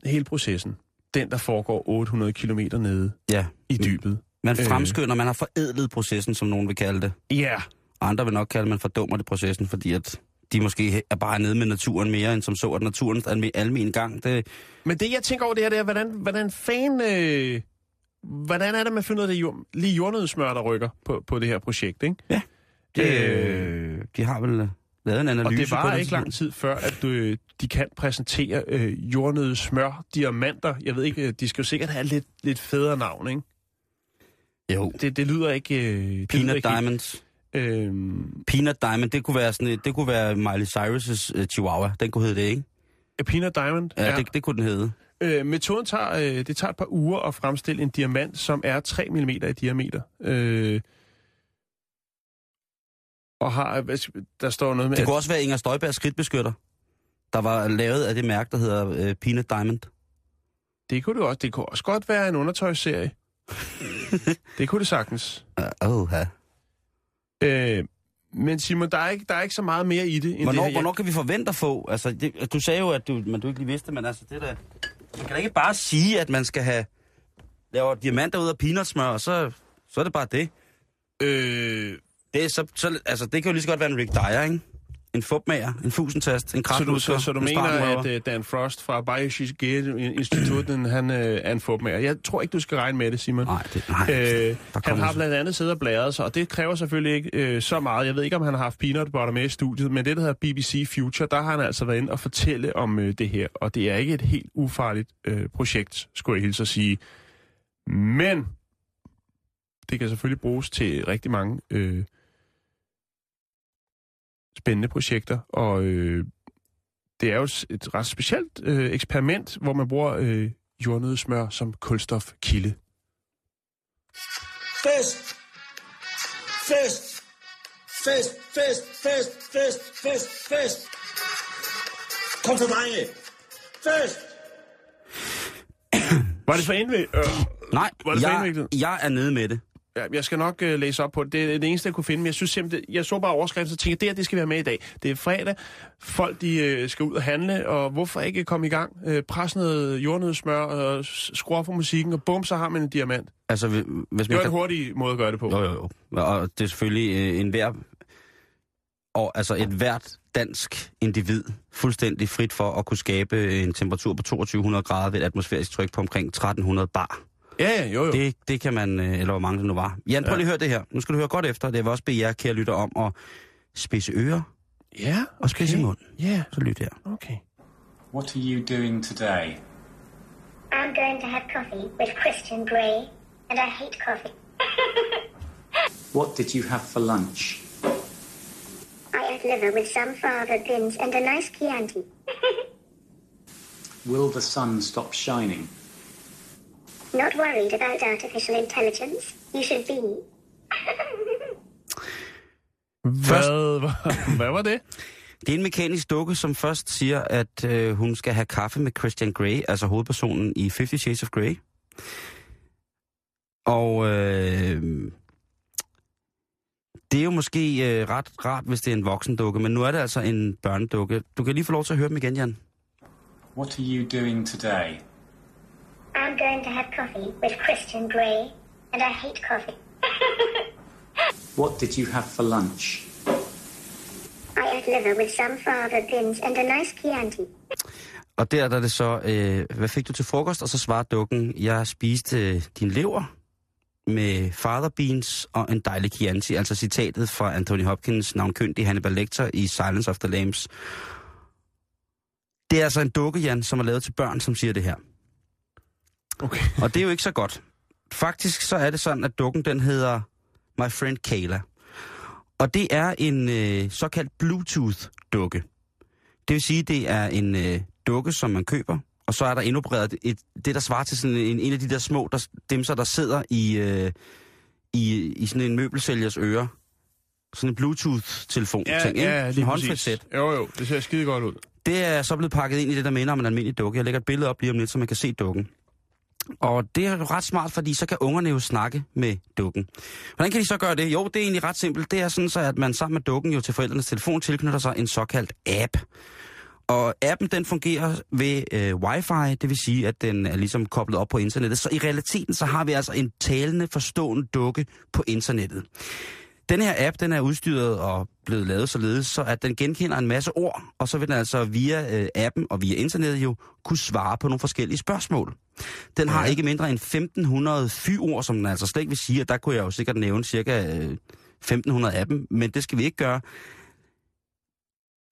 hele processen. Den, der foregår 800 km nede Ja. i dybet. Man Øh. fremskynder, man har forædlet processen, som nogen vil kalde det. Ja, Andre vil nok kalde, at man fordummer det processen, fordi at de måske er bare nede med naturen mere, end som så, at naturens alme- almen gang. Det, Men det, jeg tænker over det her, det er, hvordan, hvordan fan... Øh, hvordan er det, man finder ud af det jord, lige jordnødsmør, der rykker på, på det her projekt, ikke? det, Øh. øh, de har vel lavet en analyse Og det på var det. ikke lang tid før, at øh, de kan præsentere øh, jordnødsmør, diamanter. Jeg ved ikke, øh, de skal jo sikkert have lidt, lidt federe navn, ikke? Jo. Det, det lyder ikke... Øh, lyder Peanut ikke Diamonds. Helt, øh, Peanut Diamond, det kunne være sådan et, det kunne være Miley Cyrus' uh, Chihuahua. Den kunne hedde det, ikke? Peanut Diamond. Ja, ja. Det, det kunne den hedde. Øh, metoden tager, øh, det tager et par uger at fremstille en diamant, som er 3 mm i diameter. Øh, og har, der står noget med... Det at- kunne også være Inger Støjbergs skridtbeskytter, der var lavet af det mærke, der hedder uh, Peanut Diamond. Det kunne det også. Det kunne også godt være en undertøjsserie. det kunne det sagtens. Uh, oh, ja. Øh, men Simon, der er, ikke, der er ikke så meget mere i det, end Hvornår, det her. hvornår kan vi forvente at få? Altså, det, du sagde jo, at du, men du ikke lige vidste, men altså, det der... Man kan da ikke bare sige, at man skal have... Laver diamanter ud af peanutsmør, og så, så er det bare det. Øh, Det, er så, så, altså, det kan jo lige så godt være en Rick Dyer, ikke? En fupmager, en fusentast, en så, du, så, så du en mener, at uh, Dan Frost fra Biologisk Institutten, han uh, er en fupmager. Jeg tror ikke, du skal regne med det, Simon. Nej, det, nej. Øh, han har blandt andet siddet og blæret sig, og det kræver selvfølgelig ikke øh, så meget. Jeg ved ikke, om han har haft peanut butter med i studiet, men det, der hedder BBC Future, der har han altså været inde og fortælle om øh, det her. Og det er ikke et helt ufarligt øh, projekt, skulle jeg hilse at sige. Men det kan selvfølgelig bruges til rigtig mange øh, spændende projekter, og øh, det er jo et ret specielt øh, eksperiment, hvor man bruger øh, jordnødsmør som kulstofkilde. Fest! Fest! Fest, fest, fest, fest, fest, fest! Kom så, drenge! Fest! Var det for indviklet? Øh, Nej, Var det for jeg, indviklet? jeg er nede med det. Ja, jeg skal nok øh, læse op på det. Det er det eneste, jeg kunne finde, men jeg synes simpelthen, jeg så bare overskriften, så tænkte jeg, det her, det skal være med i dag. Det er fredag, folk de øh, skal ud og handle, og hvorfor ikke komme i gang? Øh, pres noget jordnødsmør, og s- skru op for musikken, og bum, så har man en diamant. Altså, hvis Det man var en kan... hurtig måde at gøre det på. Jo, jo, jo. Og det er selvfølgelig øh, en hver... Og altså et hvert dansk individ fuldstændig frit for at kunne skabe en temperatur på 2200 grader ved et atmosfærisk tryk på omkring 1300 bar. Ja, ja, jo, jo. Det, det kan man, øh, eller hvor mange det nu var. Jan, prøv lige at høre det her. Nu skal du høre godt efter. Det vil også bede jer, kære lytter, om at spidse ører Ja, okay. og spidse mund. Ja, Så lyt her. okay. What are you doing today? I'm going to have coffee with Christian Grey, and I hate coffee. What did you have for lunch? I ate liver with some fava beans and a nice Chianti. Will the sun stop shining? Not worried about artificial intelligence. You should be. Hvad, var- hvad var det? Det er en mekanisk dukke, som først siger, at øh, hun skal have kaffe med Christian Grey, altså hovedpersonen i Fifty Shades of Grey. Og øh, det er jo måske øh, ret rart, hvis det er en voksen dukke, men nu er det altså en børnedukke. Du kan lige få lov til at høre dem igen, Jan. What are you doing today? Going to have coffee with Christian Grey, and I hate coffee. What did you have for lunch? I ate liver with some fava beans and a nice Chianti. Og der, der er det så, øh, hvad fik du til frokost? Og så svarer dukken, jeg spiste øh, din lever med father beans og en dejlig Chianti. Altså citatet fra Anthony Hopkins navnkyndige Hannibal Lecter i Silence of the Lambs. Det er altså en dukke, Jan, som er lavet til børn, som siger det her. Okay. Og det er jo ikke så godt. Faktisk så er det sådan, at dukken den hedder My Friend Kayla. Og det er en øh, såkaldt Bluetooth-dukke. Det vil sige, det er en øh, dukke, som man køber, og så er der indopereret et, det, der svarer til sådan en, en af de der små der, dimser, der sidder i, øh, i, i sådan en møbelsælgers øre. Sådan en Bluetooth-telefon. Ja, ting, ikke? ja, Sådan lige en præcis. håndfrit sæt. Jo, jo, det ser skide godt ud. Det er så blevet pakket ind i det, der minder om en almindelig dukke. Jeg lægger et billede op lige om lidt, så man kan se dukken. Og det er jo ret smart, fordi så kan ungerne jo snakke med dukken. Hvordan kan de så gøre det? Jo, det er egentlig ret simpelt. Det er sådan så, at man sammen med dukken jo til forældrenes telefon tilknytter sig en såkaldt app. Og appen den fungerer ved øh, wifi, det vil sige, at den er ligesom koblet op på internettet. Så i realiteten så har vi altså en talende, forstående dukke på internettet. Den her app, den er udstyret og blevet lavet således, så at den genkender en masse ord, og så vil den altså via øh, appen og via internettet jo kunne svare på nogle forskellige spørgsmål. Den har ikke mindre end 1500 fy-ord, som den altså slet ikke vil sige, og der kunne jeg jo sikkert nævne cirka øh, 1500 af dem, men det skal vi ikke gøre.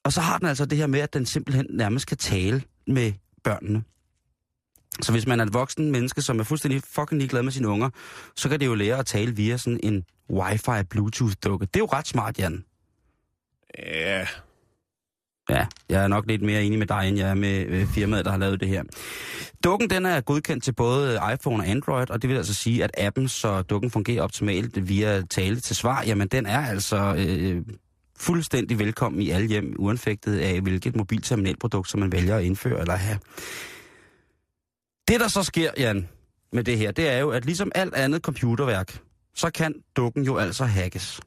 Og så har den altså det her med, at den simpelthen nærmest kan tale med børnene. Så hvis man er et voksen menneske, som er fuldstændig fucking ligeglad med sine unger, så kan det jo lære at tale via sådan en wifi Bluetooth-dukke. Det er jo ret smart, Jan. Ja, Ja, jeg er nok lidt mere enig med dig, end jeg er med firmaet, der har lavet det her. Dukken den er godkendt til både iPhone og Android, og det vil altså sige, at appen, så dukken fungerer optimalt via tale til svar, jamen den er altså øh, fuldstændig velkommen i alle hjem, uanfægtet af hvilket mobilterminalprodukt, som man vælger at indføre eller have. Det, der så sker, Jan, med det her, det er jo, at ligesom alt andet computerværk, så kan dukken jo altså hackes.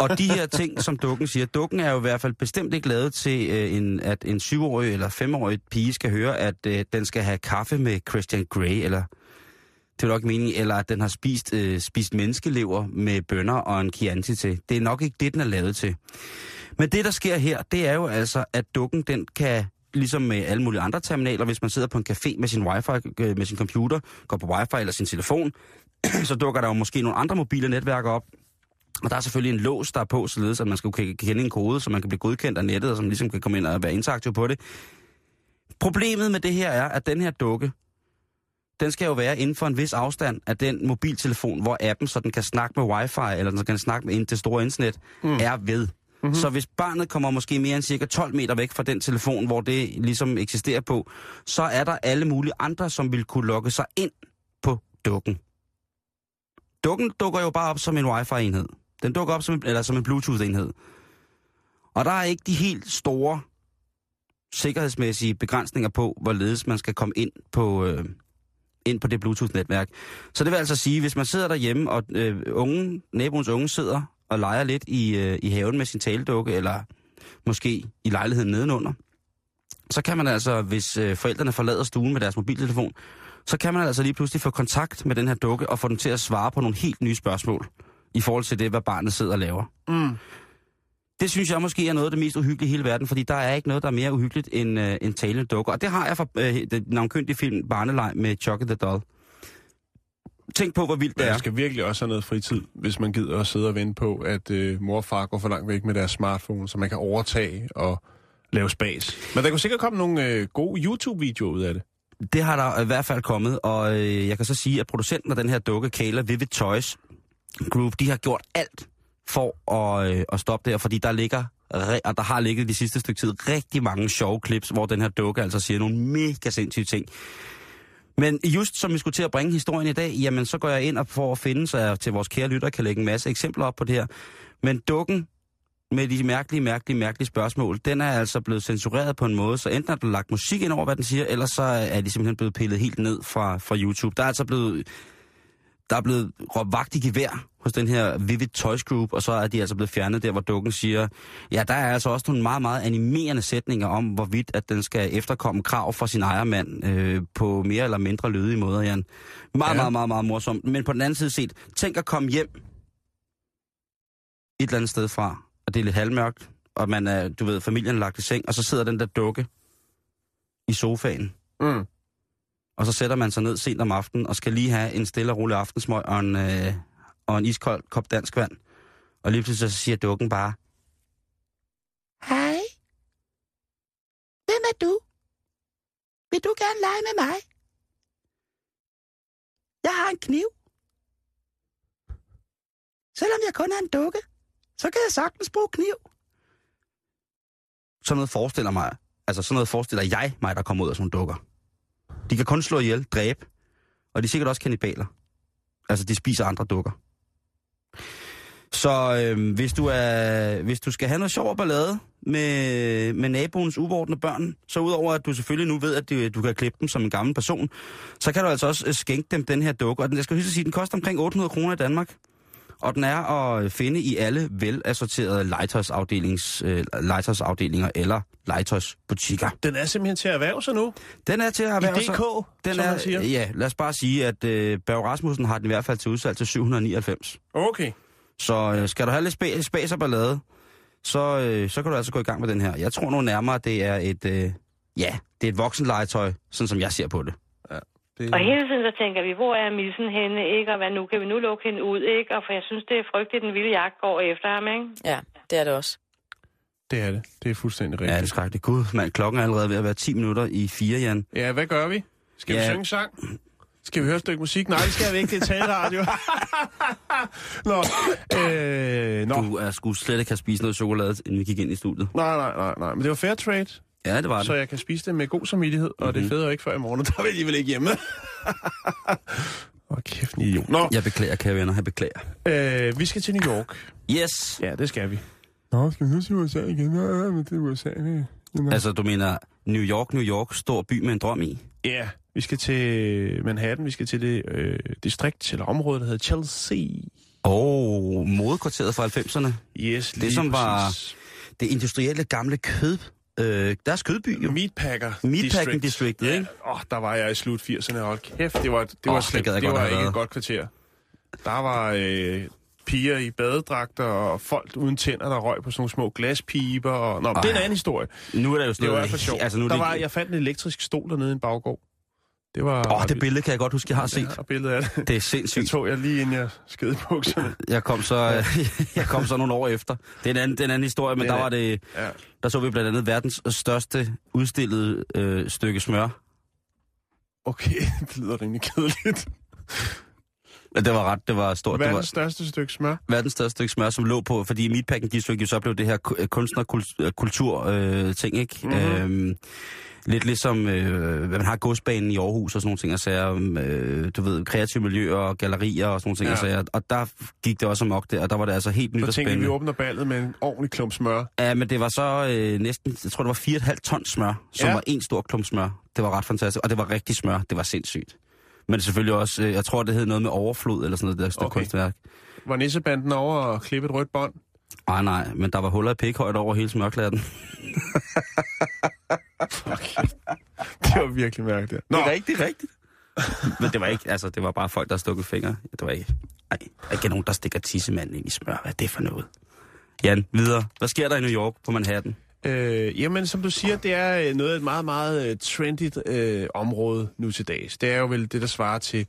og de her ting, som dukken siger, dukken er jo i hvert fald bestemt ikke lavet til, øh, en, at en syvårig eller femårig pige skal høre, at øh, den skal have kaffe med Christian Grey, eller det er nok meningen, eller at den har spist, øh, spist menneskelever med bønner og en Chianti til. Det er nok ikke det, den er lavet til. Men det, der sker her, det er jo altså, at dukken, den kan ligesom med alle mulige andre terminaler, hvis man sidder på en café med sin wifi, øh, med sin computer, går på wifi eller sin telefon, så dukker der jo måske nogle andre mobile netværker op, og der er selvfølgelig en lås, der er på, således at man skal kunne kende en kode, så man kan blive godkendt af nettet, og som ligesom kan komme ind og være interaktiv på det. Problemet med det her er, at den her dukke, den skal jo være inden for en vis afstand af den mobiltelefon, hvor appen, så den kan snakke med wifi, eller den kan snakke med ind det store internet, mm. er ved. Mm-hmm. Så hvis barnet kommer måske mere end cirka 12 meter væk fra den telefon, hvor det ligesom eksisterer på, så er der alle mulige andre, som vil kunne logge sig ind på dukken. Dukken dukker jo bare op som en wifi-enhed. Den dukker op som en, eller som en Bluetooth-enhed. Og der er ikke de helt store sikkerhedsmæssige begrænsninger på, hvorledes man skal komme ind på, øh, ind på det Bluetooth-netværk. Så det vil altså sige, hvis man sidder derhjemme, og øh, unge, naboens unge sidder og leger lidt i, øh, i haven med sin taledukke, eller måske i lejligheden nedenunder, så kan man altså, hvis øh, forældrene forlader stuen med deres mobiltelefon, så kan man altså lige pludselig få kontakt med den her dukke og få den til at svare på nogle helt nye spørgsmål i forhold til det, hvad barnet sidder og laver. Mm. Det synes jeg måske er noget af det mest uhyggelige i hele verden, fordi der er ikke noget, der er mere uhyggeligt end, øh, end talende dukker. Og det har jeg fra øh, den navnkyndige film Barneleg med Chucky the Doll. Tænk på, hvor vildt det man er. skal virkelig også have noget fritid, hvis man gider at sidde og vente på, at øh, mor og far går for langt væk med deres smartphone, så man kan overtage og lave spas. Men der kunne sikkert komme nogle øh, gode YouTube-videoer ud af det. Det har der i hvert fald kommet, og øh, jeg kan så sige, at producenten af den her dukke, Kayla Vivid Toys Group, de har gjort alt for at, øh, at stoppe det her, fordi der ligger, og der har ligget de sidste stykke tid rigtig mange sjove clips, hvor den her dukke altså siger nogle mega sindssyge ting. Men just som vi skulle til at bringe historien i dag, jamen så går jeg ind og for at finde, så jeg til vores kære lytter kan lægge en masse eksempler op på det her. Men dukken med de mærkelige, mærkelige, mærkelige spørgsmål, den er altså blevet censureret på en måde, så enten er der lagt musik ind over, hvad den siger, eller så er de simpelthen blevet pillet helt ned fra, fra YouTube. Der er altså blevet, der er blevet råbt vagt i gevær hos den her Vivid Toys Group, og så er de altså blevet fjernet der, hvor dukken siger, ja, der er altså også nogle meget, meget animerende sætninger om, hvorvidt at den skal efterkomme krav fra sin ejermand øh, på mere eller mindre lydige måder, Jan. Meget, Ja. meget, meget, meget morsomt. Men på den anden side set, tænk at komme hjem et eller andet sted fra, og det er lidt halvmørkt, og man er, du ved, familien lagt i seng, og så sidder den der dukke i sofaen. Mm. Og så sætter man sig ned sent om aftenen og skal lige have en stille og rolig aftensmøg og en, øh, og en iskold kop dansk vand. Og lige pludselig så siger dukken bare, Hej. Hvem er du? Vil du gerne lege med mig? Jeg har en kniv. Selvom jeg kun er en dukke, så kan jeg sagtens bruge kniv. sådan noget forestiller mig, altså sådan noget forestiller jeg mig, der kommer ud af sådan nogle dukker. De kan kun slå ihjel, dræbe, og de er sikkert også kannibaler. Altså, de spiser andre dukker. Så øh, hvis, du er, hvis du skal have noget sjov og ballade med, med naboens uvordne børn, så udover at du selvfølgelig nu ved, at du, du kan klippe dem som en gammel person, så kan du altså også øh, skænke dem den her dukke. Og den, jeg skal huske at sige, den koster omkring 800 kroner i Danmark. Og den er at finde i alle velassorterede legetøjsafdelings, øh, legetøjsafdelinger eller legetøjsbutikker. Den er simpelthen til at erhverve sig nu. Den er til at erhverve I sig. DK, Den som er, man siger. Ja, lad os bare sige, at øh, Børge Rasmussen har den i hvert fald til udsalg til 799. Okay. Så øh, skal du have lidt spa- spas og ballade, så, øh, så kan du altså gå i gang med den her. Jeg tror nu nærmere, det er et, øh, ja, det er et voksenlegetøj, sådan som jeg ser på det. Det... Og hele tiden så tænker vi, hvor er missen henne, ikke? Og hvad nu? Kan vi nu lukke hende ud, ikke? Og for jeg synes, det er frygteligt, den vilde jagt går efter ham, ikke? Ja, det er det også. Det er det. Det er fuldstændig Ja, det er rigtigt. skrækkeligt. Gud, mand, klokken er allerede ved at være 10 minutter i 4, Jan. Ja, hvad gør vi? Skal vi Ja. synge sang? Skal vi høre et stykke musik? Nej, det skal vi ikke. Det er taleradio. Nå, øh, nå. Du er sgu slet ikke have spist noget chokolade, inden vi gik ind i studiet. Nej, nej, nej, nej. Men det var fair trade, Ja, det var så det. jeg kan spise det med god samvittighed. Og det Mhm. fede er jo ikke før i morgen, der er vi alligevel ikke hjemme. Åh, kæft en idiot. Nå, Jeg beklager, kære venner, jeg beklager. øh, vi skal til New York. Yes! Ja, det skal vi. Nå, skal vi nu til USA igen? Ja, men det er USA. Det. Altså, du mener New York, New York, stor by med en drøm i? Ja, vi skal til Manhattan. Vi skal til det øh, distrikt eller område, der hedder Chelsea. Åh, oh, modekvarteret fra 90'erne. Yes, Det, som var det industrielle gamle kød. Øh, deres kødby, jo. Meatpacker Meatpacking District, ja. ikke? Åh, der var jeg i slut 80'erne. Hold kæft, det var, det var, oh, det gad jeg det godt var ikke et godt kvarter. Der var øh, piger i badedragter og folk uden tænder, der røg på sådan nogle små glaspiber. Og... Nå, men det er en Ej. anden historie. Nu er der jo sådan Det var sjovt. Altså, nu er der det, var, jeg fandt en elektrisk stol dernede i en baggård. Det var... Åh, det billede kan jeg godt huske, jeg har set. Har billedet af det. Det er Det sindssygt. tog jeg lige inden jeg skede i bukserne. Jeg kom så, jeg kom så nogle år efter. Det er en anden, det er en anden historie, men Det der er- var det, Ja. der så vi blandt andet verdens største udstillede øh, stykke smør. Okay, det lyder rimelig kedeligt. Det var ret, det var stort. Det Verdens var største stykke smør. verdens største stykke smør, som lå på, fordi Meatpacking District jo så blev det her kunstnerkultur øh, ting, ikke? Mhm. Mm-hmm. Øhm, lidt ligesom, øh, man har godsbanen i Aarhus og sådan nogle ting, og sager, øh, du ved, kreative miljøer og gallerier og sådan nogle ting, Ja. og sager. Og der gik det også amok der, og der var det altså helt nyt Så og tænkte vi, spændende. åbner ballet med en ordentlig klump smør. Ja, men det var så øh, næsten, jeg tror det var 4,5 ton smør, som Ja. var en stor klump smør. Det var ret fantastisk, og det var rigtig smør. Det var sindssygt. Men selvfølgelig også, øh, jeg tror det hed noget med overflod eller sådan noget, der stykke Okay. kunstværk. Var nissebanden over og klippe et rødt bånd? Nej, nej, men der var huller i pikhøjde over hele smørklatten. Det var virkelig mærkeligt. Nå, Det er rigtigt, rigtigt. Men det var ikke, altså, det var bare folk, der stukket fingre. Det var ikke, nej, der er ikke nogen, der stikker tissemanden ind i smør. Hvad er det for noget? Jan, videre. Hvad sker der i New York på Manhattan? Øh, jamen, som du siger, det er øh, noget af et meget, meget øh, trendigt øh, område nu til dags. Det er jo vel det, der svarer til,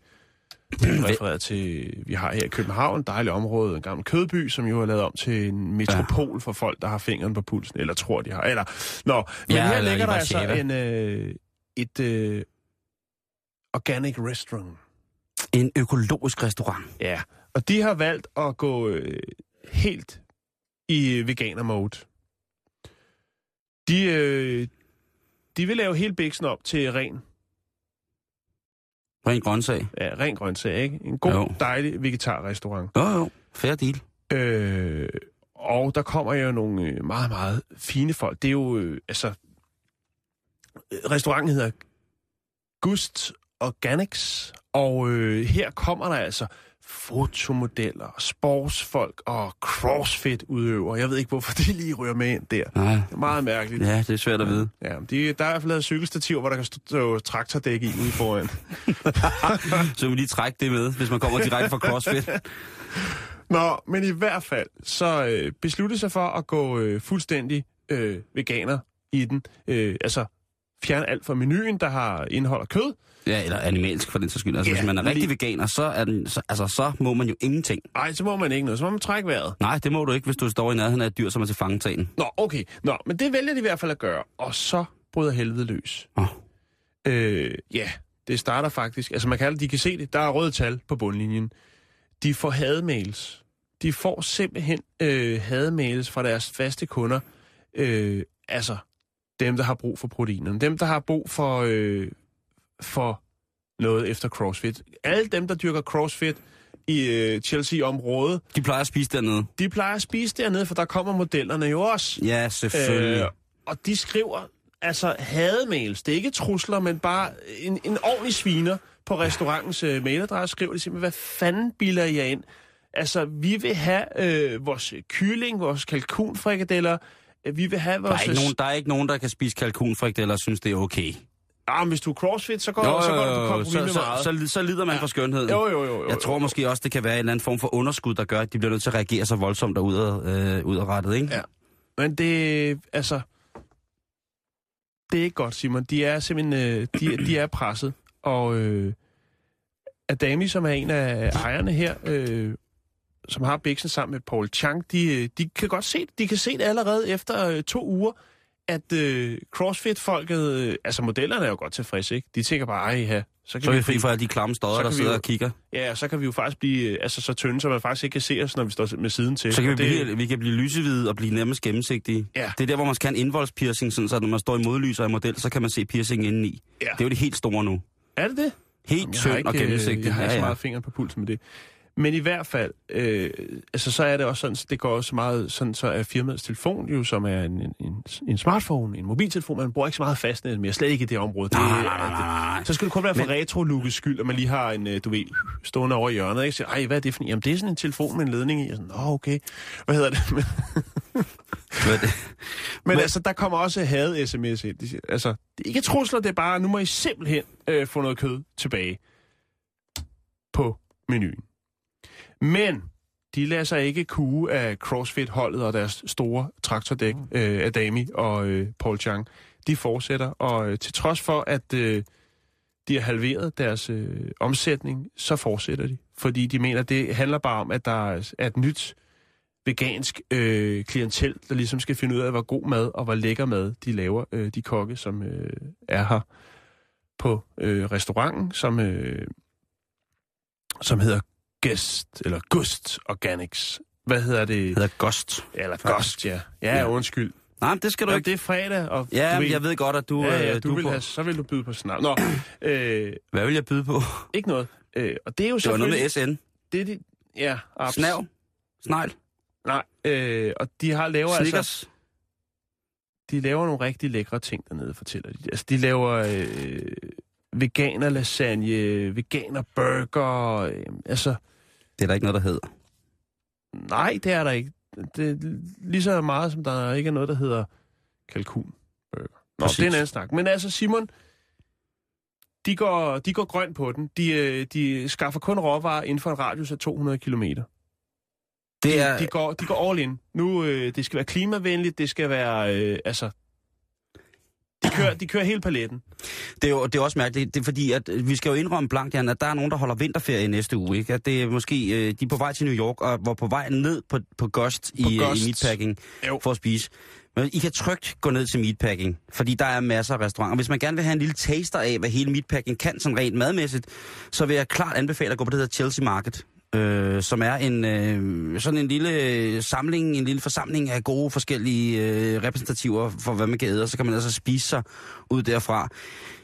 refereret til, vi har her i København, dejligt område, en gammel kødby, som jo er lavet om til en metropol ja. for folk, der har fingeren på pulsen, eller tror, de har. Eller, nå, men Ja, her ligger der altså en, øh, et øh, organic restaurant. En økologisk restaurant. Ja, og de har valgt at gå øh, helt i veganer-mode. De, øh, de vil lave hele biksen op til ren, Ren grøntsag. ja, ren grøntsag, ikke? En god, Jo. dejlig vegetarrestaurant. Jo, jo. Fair deal. Øh, og der kommer jo nogle øh, meget, meget fine folk. Det er jo, øh, altså... Restauranten hedder Gust Organics, og øh, her kommer der altså fotomodeller, sportsfolk og crossfit-udøvere. Jeg ved ikke, hvorfor de lige ryger med ind der. Nej. Det er meget mærkeligt. Ja, det er svært at vide. Ja, de, der er i hvert fald lavet cykelstativer, hvor der kan stå traktordæk i ude foran. Så vi lige trække det med, hvis man kommer direkte fra CrossFit. Nå, men i hvert fald, så øh, besluttede sig for at gå øh, fuldstændig øh, veganer i den. Øh, altså fjerne alt fra menuen, der har indhold af kød. Ja, eller animalsk for den så skyld. Altså, Ja, hvis man er rigtig lige- veganer, så, er den, så, altså, så må man jo ingenting. Nej, så må man ikke noget. Så må man trække vejret. Nej, det må du ikke, hvis du står i nærheden af et dyr, som er til fangetagen. Nå, okay. Nå, men det vælger de i hvert fald at gøre. Og så bryder helvede løs. Åh. Øh, ja, det starter faktisk... Altså man kan, de kan se det. Der er røde tal på bundlinjen. De får hademails. De får simpelthen øh, hademails fra deres faste kunder. Øh, altså dem, der har brug for proteinerne. Dem, der har brug for, øh, for noget efter CrossFit. Alle dem, der dyrker CrossFit i øh, Chelsea-området, De plejer at spise dernede. de plejer at spise dernede, for der kommer modellerne jo også. Ja, selvfølgelig. Øh, og de skriver altså hademails. Det er ikke trusler, men bare en, en ordentlig sviner på restaurantens øh, mailadresse. Skriver de simpelthen, hvad fanden bilder I jer ind? Altså, vi vil have øh, vores kylling, vores kalkunfrikadeller. Vi vil have der, vores... er ikke nogen, der er ikke nogen, der kan spise kalkunfrikadeller og synes, det er okay. Ah, men hvis du er crossfit, så går, jo, så går du på kompromis så, med meget. så, så lider man ja. for skønheden. Jo, jo, jo, jo, Jeg tror jo. måske også, det kan være en eller anden form for underskud, der gør, at de bliver nødt til at reagere så voldsomt der øh, udadrettet, ikke? Ja. Men det, altså... Det er ikke godt, Simon. De er simpelthen... Øh, de, de er presset. Og øh, Adami, som er en af ejerne her, øh, som har Bixen sammen med Paul Chang, de, øh, de kan godt se det. De kan se det allerede efter øh, to uger, at øh, CrossFit-folket... Øh, altså, modellerne er jo godt tilfredse, ikke? De tænker bare, ej, ja, så kan Så er vi fri blive- for alle de klamme Så stodder, der vi sidder jo- og kigger. Ja, så kan vi jo faktisk blive øh, altså, så tynde, så man faktisk ikke kan se os, når vi står med siden til. Så kan vi, det, blive, vi kan blive lysehvide og blive nærmest gennemsigtige. Ja. Det er der, hvor man skal have en indvoldspiercing, sådan, så når man står i modlys og i model, så kan man se piercingen indeni. Ja. Det er jo det helt store nu. Er det det? Helt tynd og øh, gennemsigtigt. Jeg har ikke ja, så ja. meget fingeren på pulsen med det. Men i hvert fald, øh, altså så er det også sådan, så det går også meget sådan, så er firmaets telefon jo, som er en, en, en, smartphone, en mobiltelefon, man bruger ikke så meget fastnet mere, slet ikke i det område. Det, Nej, nej, nej. Så skal det kun være for Men- retro skyld, at man lige har en, øh, du ved, stående over i hjørnet, ikke? Så, ej, hvad er det for en? Jamen, det er sådan en telefon med en ledning i. Og sådan, Nå, okay. Hvad hedder det? Men, men Men- altså, der kommer også had-sms ind. De siger, altså, det er ikke trusler, det er bare, nu må I simpelthen øh, få noget kød tilbage på menuen. Men de lader sig ikke kue af CrossFit-holdet og deres store traktordæk, øh, Adami og øh, Paul Chang. De fortsætter, og øh, til trods for, at øh, de har halveret deres øh, omsætning, så fortsætter de. Fordi de mener, at det handler bare om, at der er er et nyt vegansk øh, klientel, der ligesom skal finde ud af, hvor god mad og hvor lækker mad de laver, øh, de kokke, som øh, er her på øh, restauranten, som, øh, som hedder Guest, eller Gust Organics. Hvad hedder det? Det hedder Ghost. Eller. Gust, ja. Ja, Ja. undskyld. Nej, det skal du Jamen, ikke. det er fredag, og Ja, du men jeg ved godt, at du... ja, ja, øh, du, vil på- have, så vil du byde på snart. Nå, øh, Hvad vil jeg byde på? ikke noget. Øh, og det er jo Det var noget med. SN. Det er de, ja, abs. Snav. Snegl. Nej, øh, og de har laver altså... Snickers. de laver nogle rigtig lækre ting dernede, fortæller de. Altså, de laver øh, veganer lasagne, veganer burger, øh, altså, Det er der ikke noget, der hedder. nej, det er der ikke. Det er lige så meget, som der ikke er noget, der hedder kalkun burger. Nå, Præcis. det er en anden snak. Men altså, Simon, de går, de går grøn på den. De, øh, de skaffer kun råvarer inden for en radius af 200 kilometer. Det er, De, de, går, de går all in. Nu, øh, det skal være klimavenligt, det skal være, øh, altså... De kører, de kører hele paletten. det, er jo, det er også mærkeligt. Det er fordi, at øh, vi skal jo indrømme blankt, Jan, at der er nogen, der holder vinterferie i næste uge. Ikke? At det er måske, øh, de er på vej til New York, og var på vej ned på, på Ghost i, På øh, Ghost. i meatpacking Jo. for at spise. Men I kan trygt gå ned til meatpacking, fordi der er masser af restauranter. Hvis man gerne vil have en lille taster af, hvad hele meatpacking kan sådan rent madmæssigt, så vil jeg klart anbefale at gå på det, der Chelsea Market. Øh, som er en øh, sådan en lille samling, en lille forsamling af gode forskellige øh, repræsentativer for, hvad man kan æde, og så kan man altså spise sig ud derfra.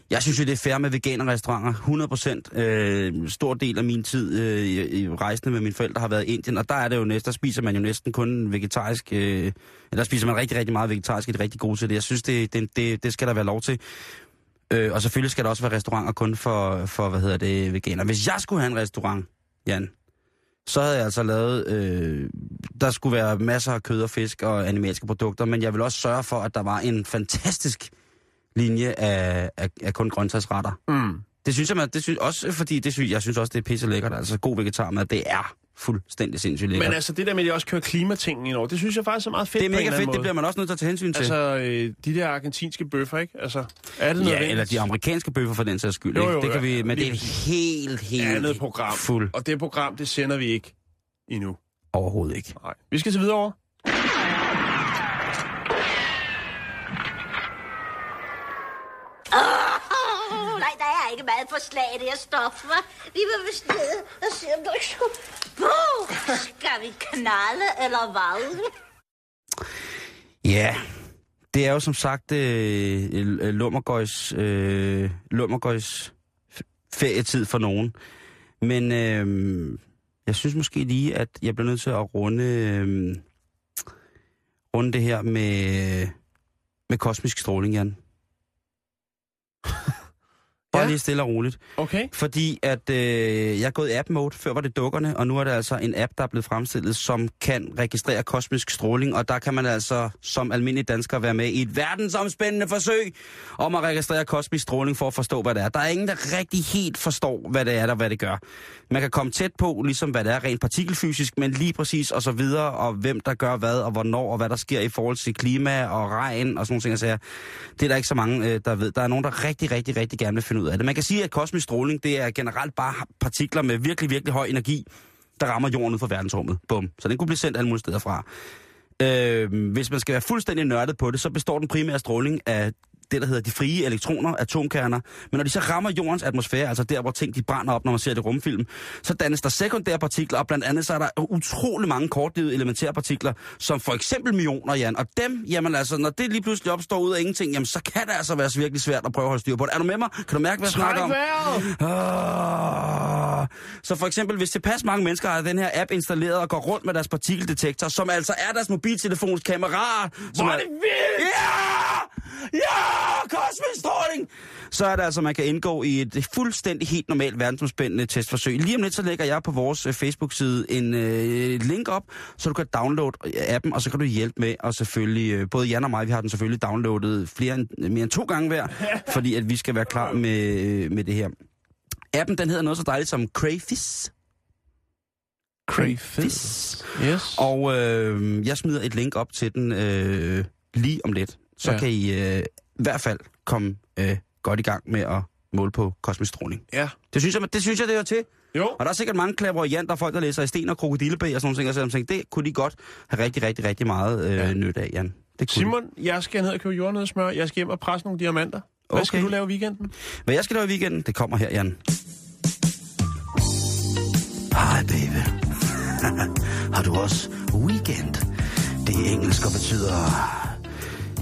Jeg synes jo, det er fair med veganerrestauranter. 100 procent. Øh, stor del af min tid øh, i, i rejsende med mine forældre har været i Indien, og der er det jo næsten, der spiser man jo næsten kun vegetarisk. Øh, eller der spiser man rigtig, rigtig meget vegetarisk, det er rigtig gode til det. Jeg synes, det, det, det, det skal der være lov til. Øh, og selvfølgelig skal der også være restauranter kun for, for hvad hedder det, veganer. Hvis jeg skulle have en restaurant, Jan, så havde jeg altså lavet... Øh, der skulle være masser af kød og fisk og animalske produkter, men jeg vil også sørge for, at der var en fantastisk linje af, af, af kun grøntsagsretter. Mm. Det synes jeg, man, det synes, også fordi det synes, jeg synes også, det er pisse lækkert. Altså god vegetarmad, det er fuldstændig sindssygt lækkert. Men altså det der med, at de også kører klimatingen ind over, det synes jeg faktisk er meget fedt det er mega fedt, det bliver man også nødt til at tage hensyn til. Altså, øh, de der argentinske bøffer, ikke? Altså, er det ja, nødvendigt? eller de amerikanske bøffer for den sags skyld. Jo, ikke? jo, det kan vi, ja, men det er et helt, helt andet program. fuld Og det program, det sender vi ikke endnu. overhovedet ikke. Nej. Vi skal til videre over. Oh, nej, der er ikke meget forslag i det her stof, hva'? Vi vil vist ned og se, om der ikke skulle... Skal vi knalde, eller hvad? Ja, det er jo som sagt øh, øh Lummergøjs, øh, Lummergøjs ferietid for nogen. Men øh, jeg synes måske lige, at jeg bliver nødt til at runde, øh, runde det her med, med kosmisk stråling, Jan. Bare Ja. lige stille og roligt. Okay. Fordi at øh, jeg er gået i app-mode. Før var det dukkerne, og nu er det altså en app, der er blevet fremstillet, som kan registrere kosmisk stråling. Og der kan man altså som almindelig dansker være med i et verdensomspændende forsøg om at registrere kosmisk stråling for at forstå, hvad det er. Der er ingen, der rigtig helt forstår, hvad det er, der hvad det gør. Man kan komme tæt på, ligesom hvad det er rent partikelfysisk, men lige præcis og så videre, og hvem der gør hvad, og hvornår, og hvad der sker i forhold til klima og regn og sådan nogle ting. Altså, det er der ikke så mange, øh, der ved. Der er nogen, der rigtig, rigtig, rigtig gerne vil finde ud af det. Man kan sige, at kosmisk stråling, det er generelt bare partikler med virkelig, virkelig høj energi, der rammer jorden ud fra verdensrummet. Bum. Så den kunne blive sendt alle mulige steder fra. Øh, hvis man skal være fuldstændig nørdet på det, så består den primære stråling af det, der hedder de frie elektroner, atomkerner. Men når de så rammer jordens atmosfære, altså der, hvor ting de brænder op, når man ser det rumfilm, så dannes der sekundære partikler, og blandt andet så er der utrolig mange kortlivede elementære partikler, som for eksempel mioner, Jan. Og dem, jamen altså, når det lige pludselig opstår ud af ingenting, jamen så kan det altså være virkelig svært at prøve at holde styr på det. Er du med mig? Kan du mærke, hvad jeg snakker om? Ah. Så for eksempel, hvis tilpas mange mennesker har den her app installeret og går rundt med deres partikeldetektor, som altså er deres mobiltelefons kameraer. Som Hvor er det vildt! Ja! Ja! Kosmisk stråling! Så er det altså, man kan indgå i et fuldstændig helt normalt verdensomspændende testforsøg. Lige om lidt, så lægger jeg på vores øh, Facebook-side en øh, link op, så du kan downloade appen, og så kan du hjælpe med, og selvfølgelig, øh, både Jan og mig, vi har den selvfølgelig downloadet flere end, mere end to gange hver, fordi at vi skal være klar med, øh, med det her. Appen, den hedder noget så dejligt som Crayfish. Crayfish. Yes. Og øh, jeg smider et link op til den øh, lige om lidt. Så Ja. kan I øh, i hvert fald komme øh, godt i gang med at måle på kosmisk stråling. Ja. Det synes jeg, det synes jeg, det er til. Jo. Og der er sikkert mange klaverjanter, folk, der læser i sten og krokodillebæg og sådan nogle ting, og så tænker, det kunne de godt have rigtig, rigtig, rigtig meget øh, Ja. nytte af, Jan. Det kunne de. Simon, jeg skal ned og købe jordnødsmør. Jeg skal hjem og presse nogle diamanter. Hvad Okay. skal du lave i weekenden? Hvad jeg skal lave i weekenden, det kommer her, Jan. Hej, baby. Har du også weekend? Det er engelsk og betyder,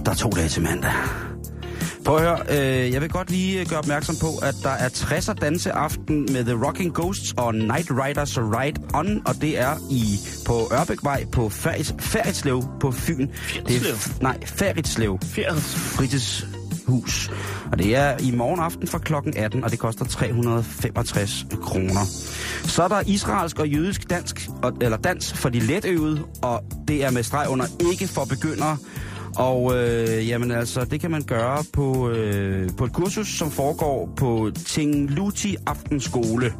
der er to dage til mandag. Prøv at høre, øh, jeg vil godt lige gøre opmærksom på, at der er 60'er danseaften med The Rocking Ghosts og Night Riders Ride On, og det er i på Ørbækvej på Ferits, Feritslev på Fyn. Det er, nej, Feritslev. Fjerds. Fritidshus. Og det er i morgen aften fra klokken 18, og det koster 365 kroner. Så er der israelsk og jødisk dansk, eller dans for de letøvede, og det er med streg under ikke for begyndere. Og øh, jamen altså, det kan man gøre på, øh, på et kursus, som foregår på Tingluti Aftenskole.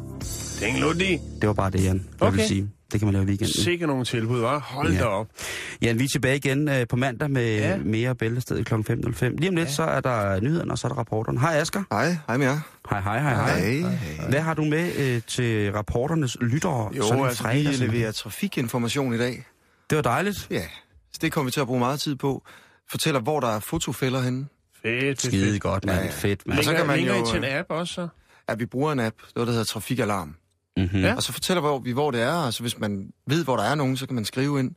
Tænk Lundi. Det var bare det, Jan. Jeg Okay. vil sige. Det kan man lave i weekenden. Sikke nogle tilbud, var. Hold Ja. da op. Jan, vi er tilbage igen øh, på mandag med Ja. mere bæltested kl. 5.05. Lige om lidt, ja. så er der nyhederne, og så er der rapporterne. Hej Asger. Hej, hej med jer. Hej, hej, hej, hej. Hej. Hvad har du med øh, til rapporternes lyttere? Jo, sådan altså fredag vi leverer trafikinformation i dag. Det var dejligt. Ja, så det kommer vi til at bruge meget tid på. Fortæller, hvor der er fotofælder henne. Fedt, fedt, Skide fedt. godt, mand. Ja, ja. Fedt, mand. Og så kan man jo, I til en øh, app også, så? At vi bruger en app, noget der hedder Trafikalarm. Mm-hmm. Ja. Og så fortæller hvor vi, hvor det er. Altså hvis man ved, hvor der er nogen, så kan man skrive ind.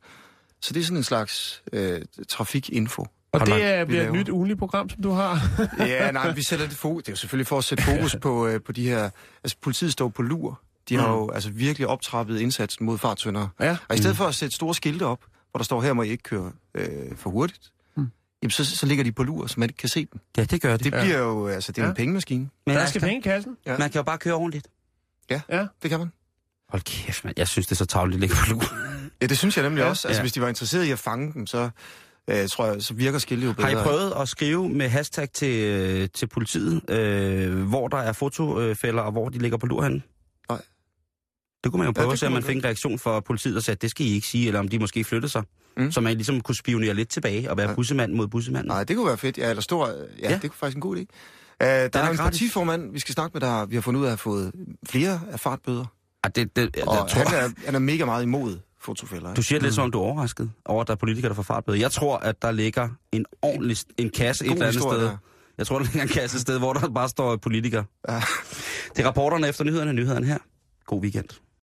Så det er sådan en slags øh, trafikinfo. Og det er, vi bliver et nyt ugenligt program, som du har. Ja, nej, vi sætter det fokus. Det er jo selvfølgelig for at sætte fokus på, øh, på de her... Altså politiet står på lur. De har jo altså virkelig optrappet indsatsen mod fartsyndere. Ja. Og i stedet for at sætte store skilte op, hvor der står, her må I ikke køre øh, for hurtigt, Mm. jamen så, så ligger de på lur, så man ikke kan se dem. Ja, det gør de. Det bliver jo, altså, det er Ja. en pengemaskine. Men Der skal penge i kassen. Ja. Man kan jo bare køre ordentligt. Ja, Ja. det kan man. Hold kæft, mand. Jeg synes, det er så tavligt at ligge på lur. Ja, det synes jeg nemlig Ja. ja. også. Altså, Ja. hvis de var interesseret i at fange dem, så øh, tror jeg, så virker skilte jo bedre. Har I prøvet at skrive med hashtag til, øh, til politiet, øh, hvor der er fotofælder, og hvor de ligger på lur henne? Det kunne man jo prøve det at se, om man fik en reaktion fra politiet og sagde, at det skal I ikke sige, eller om de måske flyttede sig. Mm. Mm. Så man ligesom kunne spionere lidt tilbage og være Ja. bussemand mod bussemand. Nej, det kunne være fedt. Ja, eller stor. Ja, Ja. ja. det kunne faktisk en god idé. Uh, der er, er en partiformand, vi skal snakke med, der vi har fundet ud af at have fået flere af fartbøder. Ah, det, det, Og jeg tror, han, er, han er mega meget imod fotofælder. du siger det lidt som om, du er overrasket over, at der er politikere, der får fartbøde. Jeg tror, at der ligger en ordentlig en kasse et God eller andet historie sted. der. Jeg tror, der ligger en kasse et sted, hvor der bare står politikere. Ja. Det er rapporterne efter nyhederne. Nyhederne her. God weekend.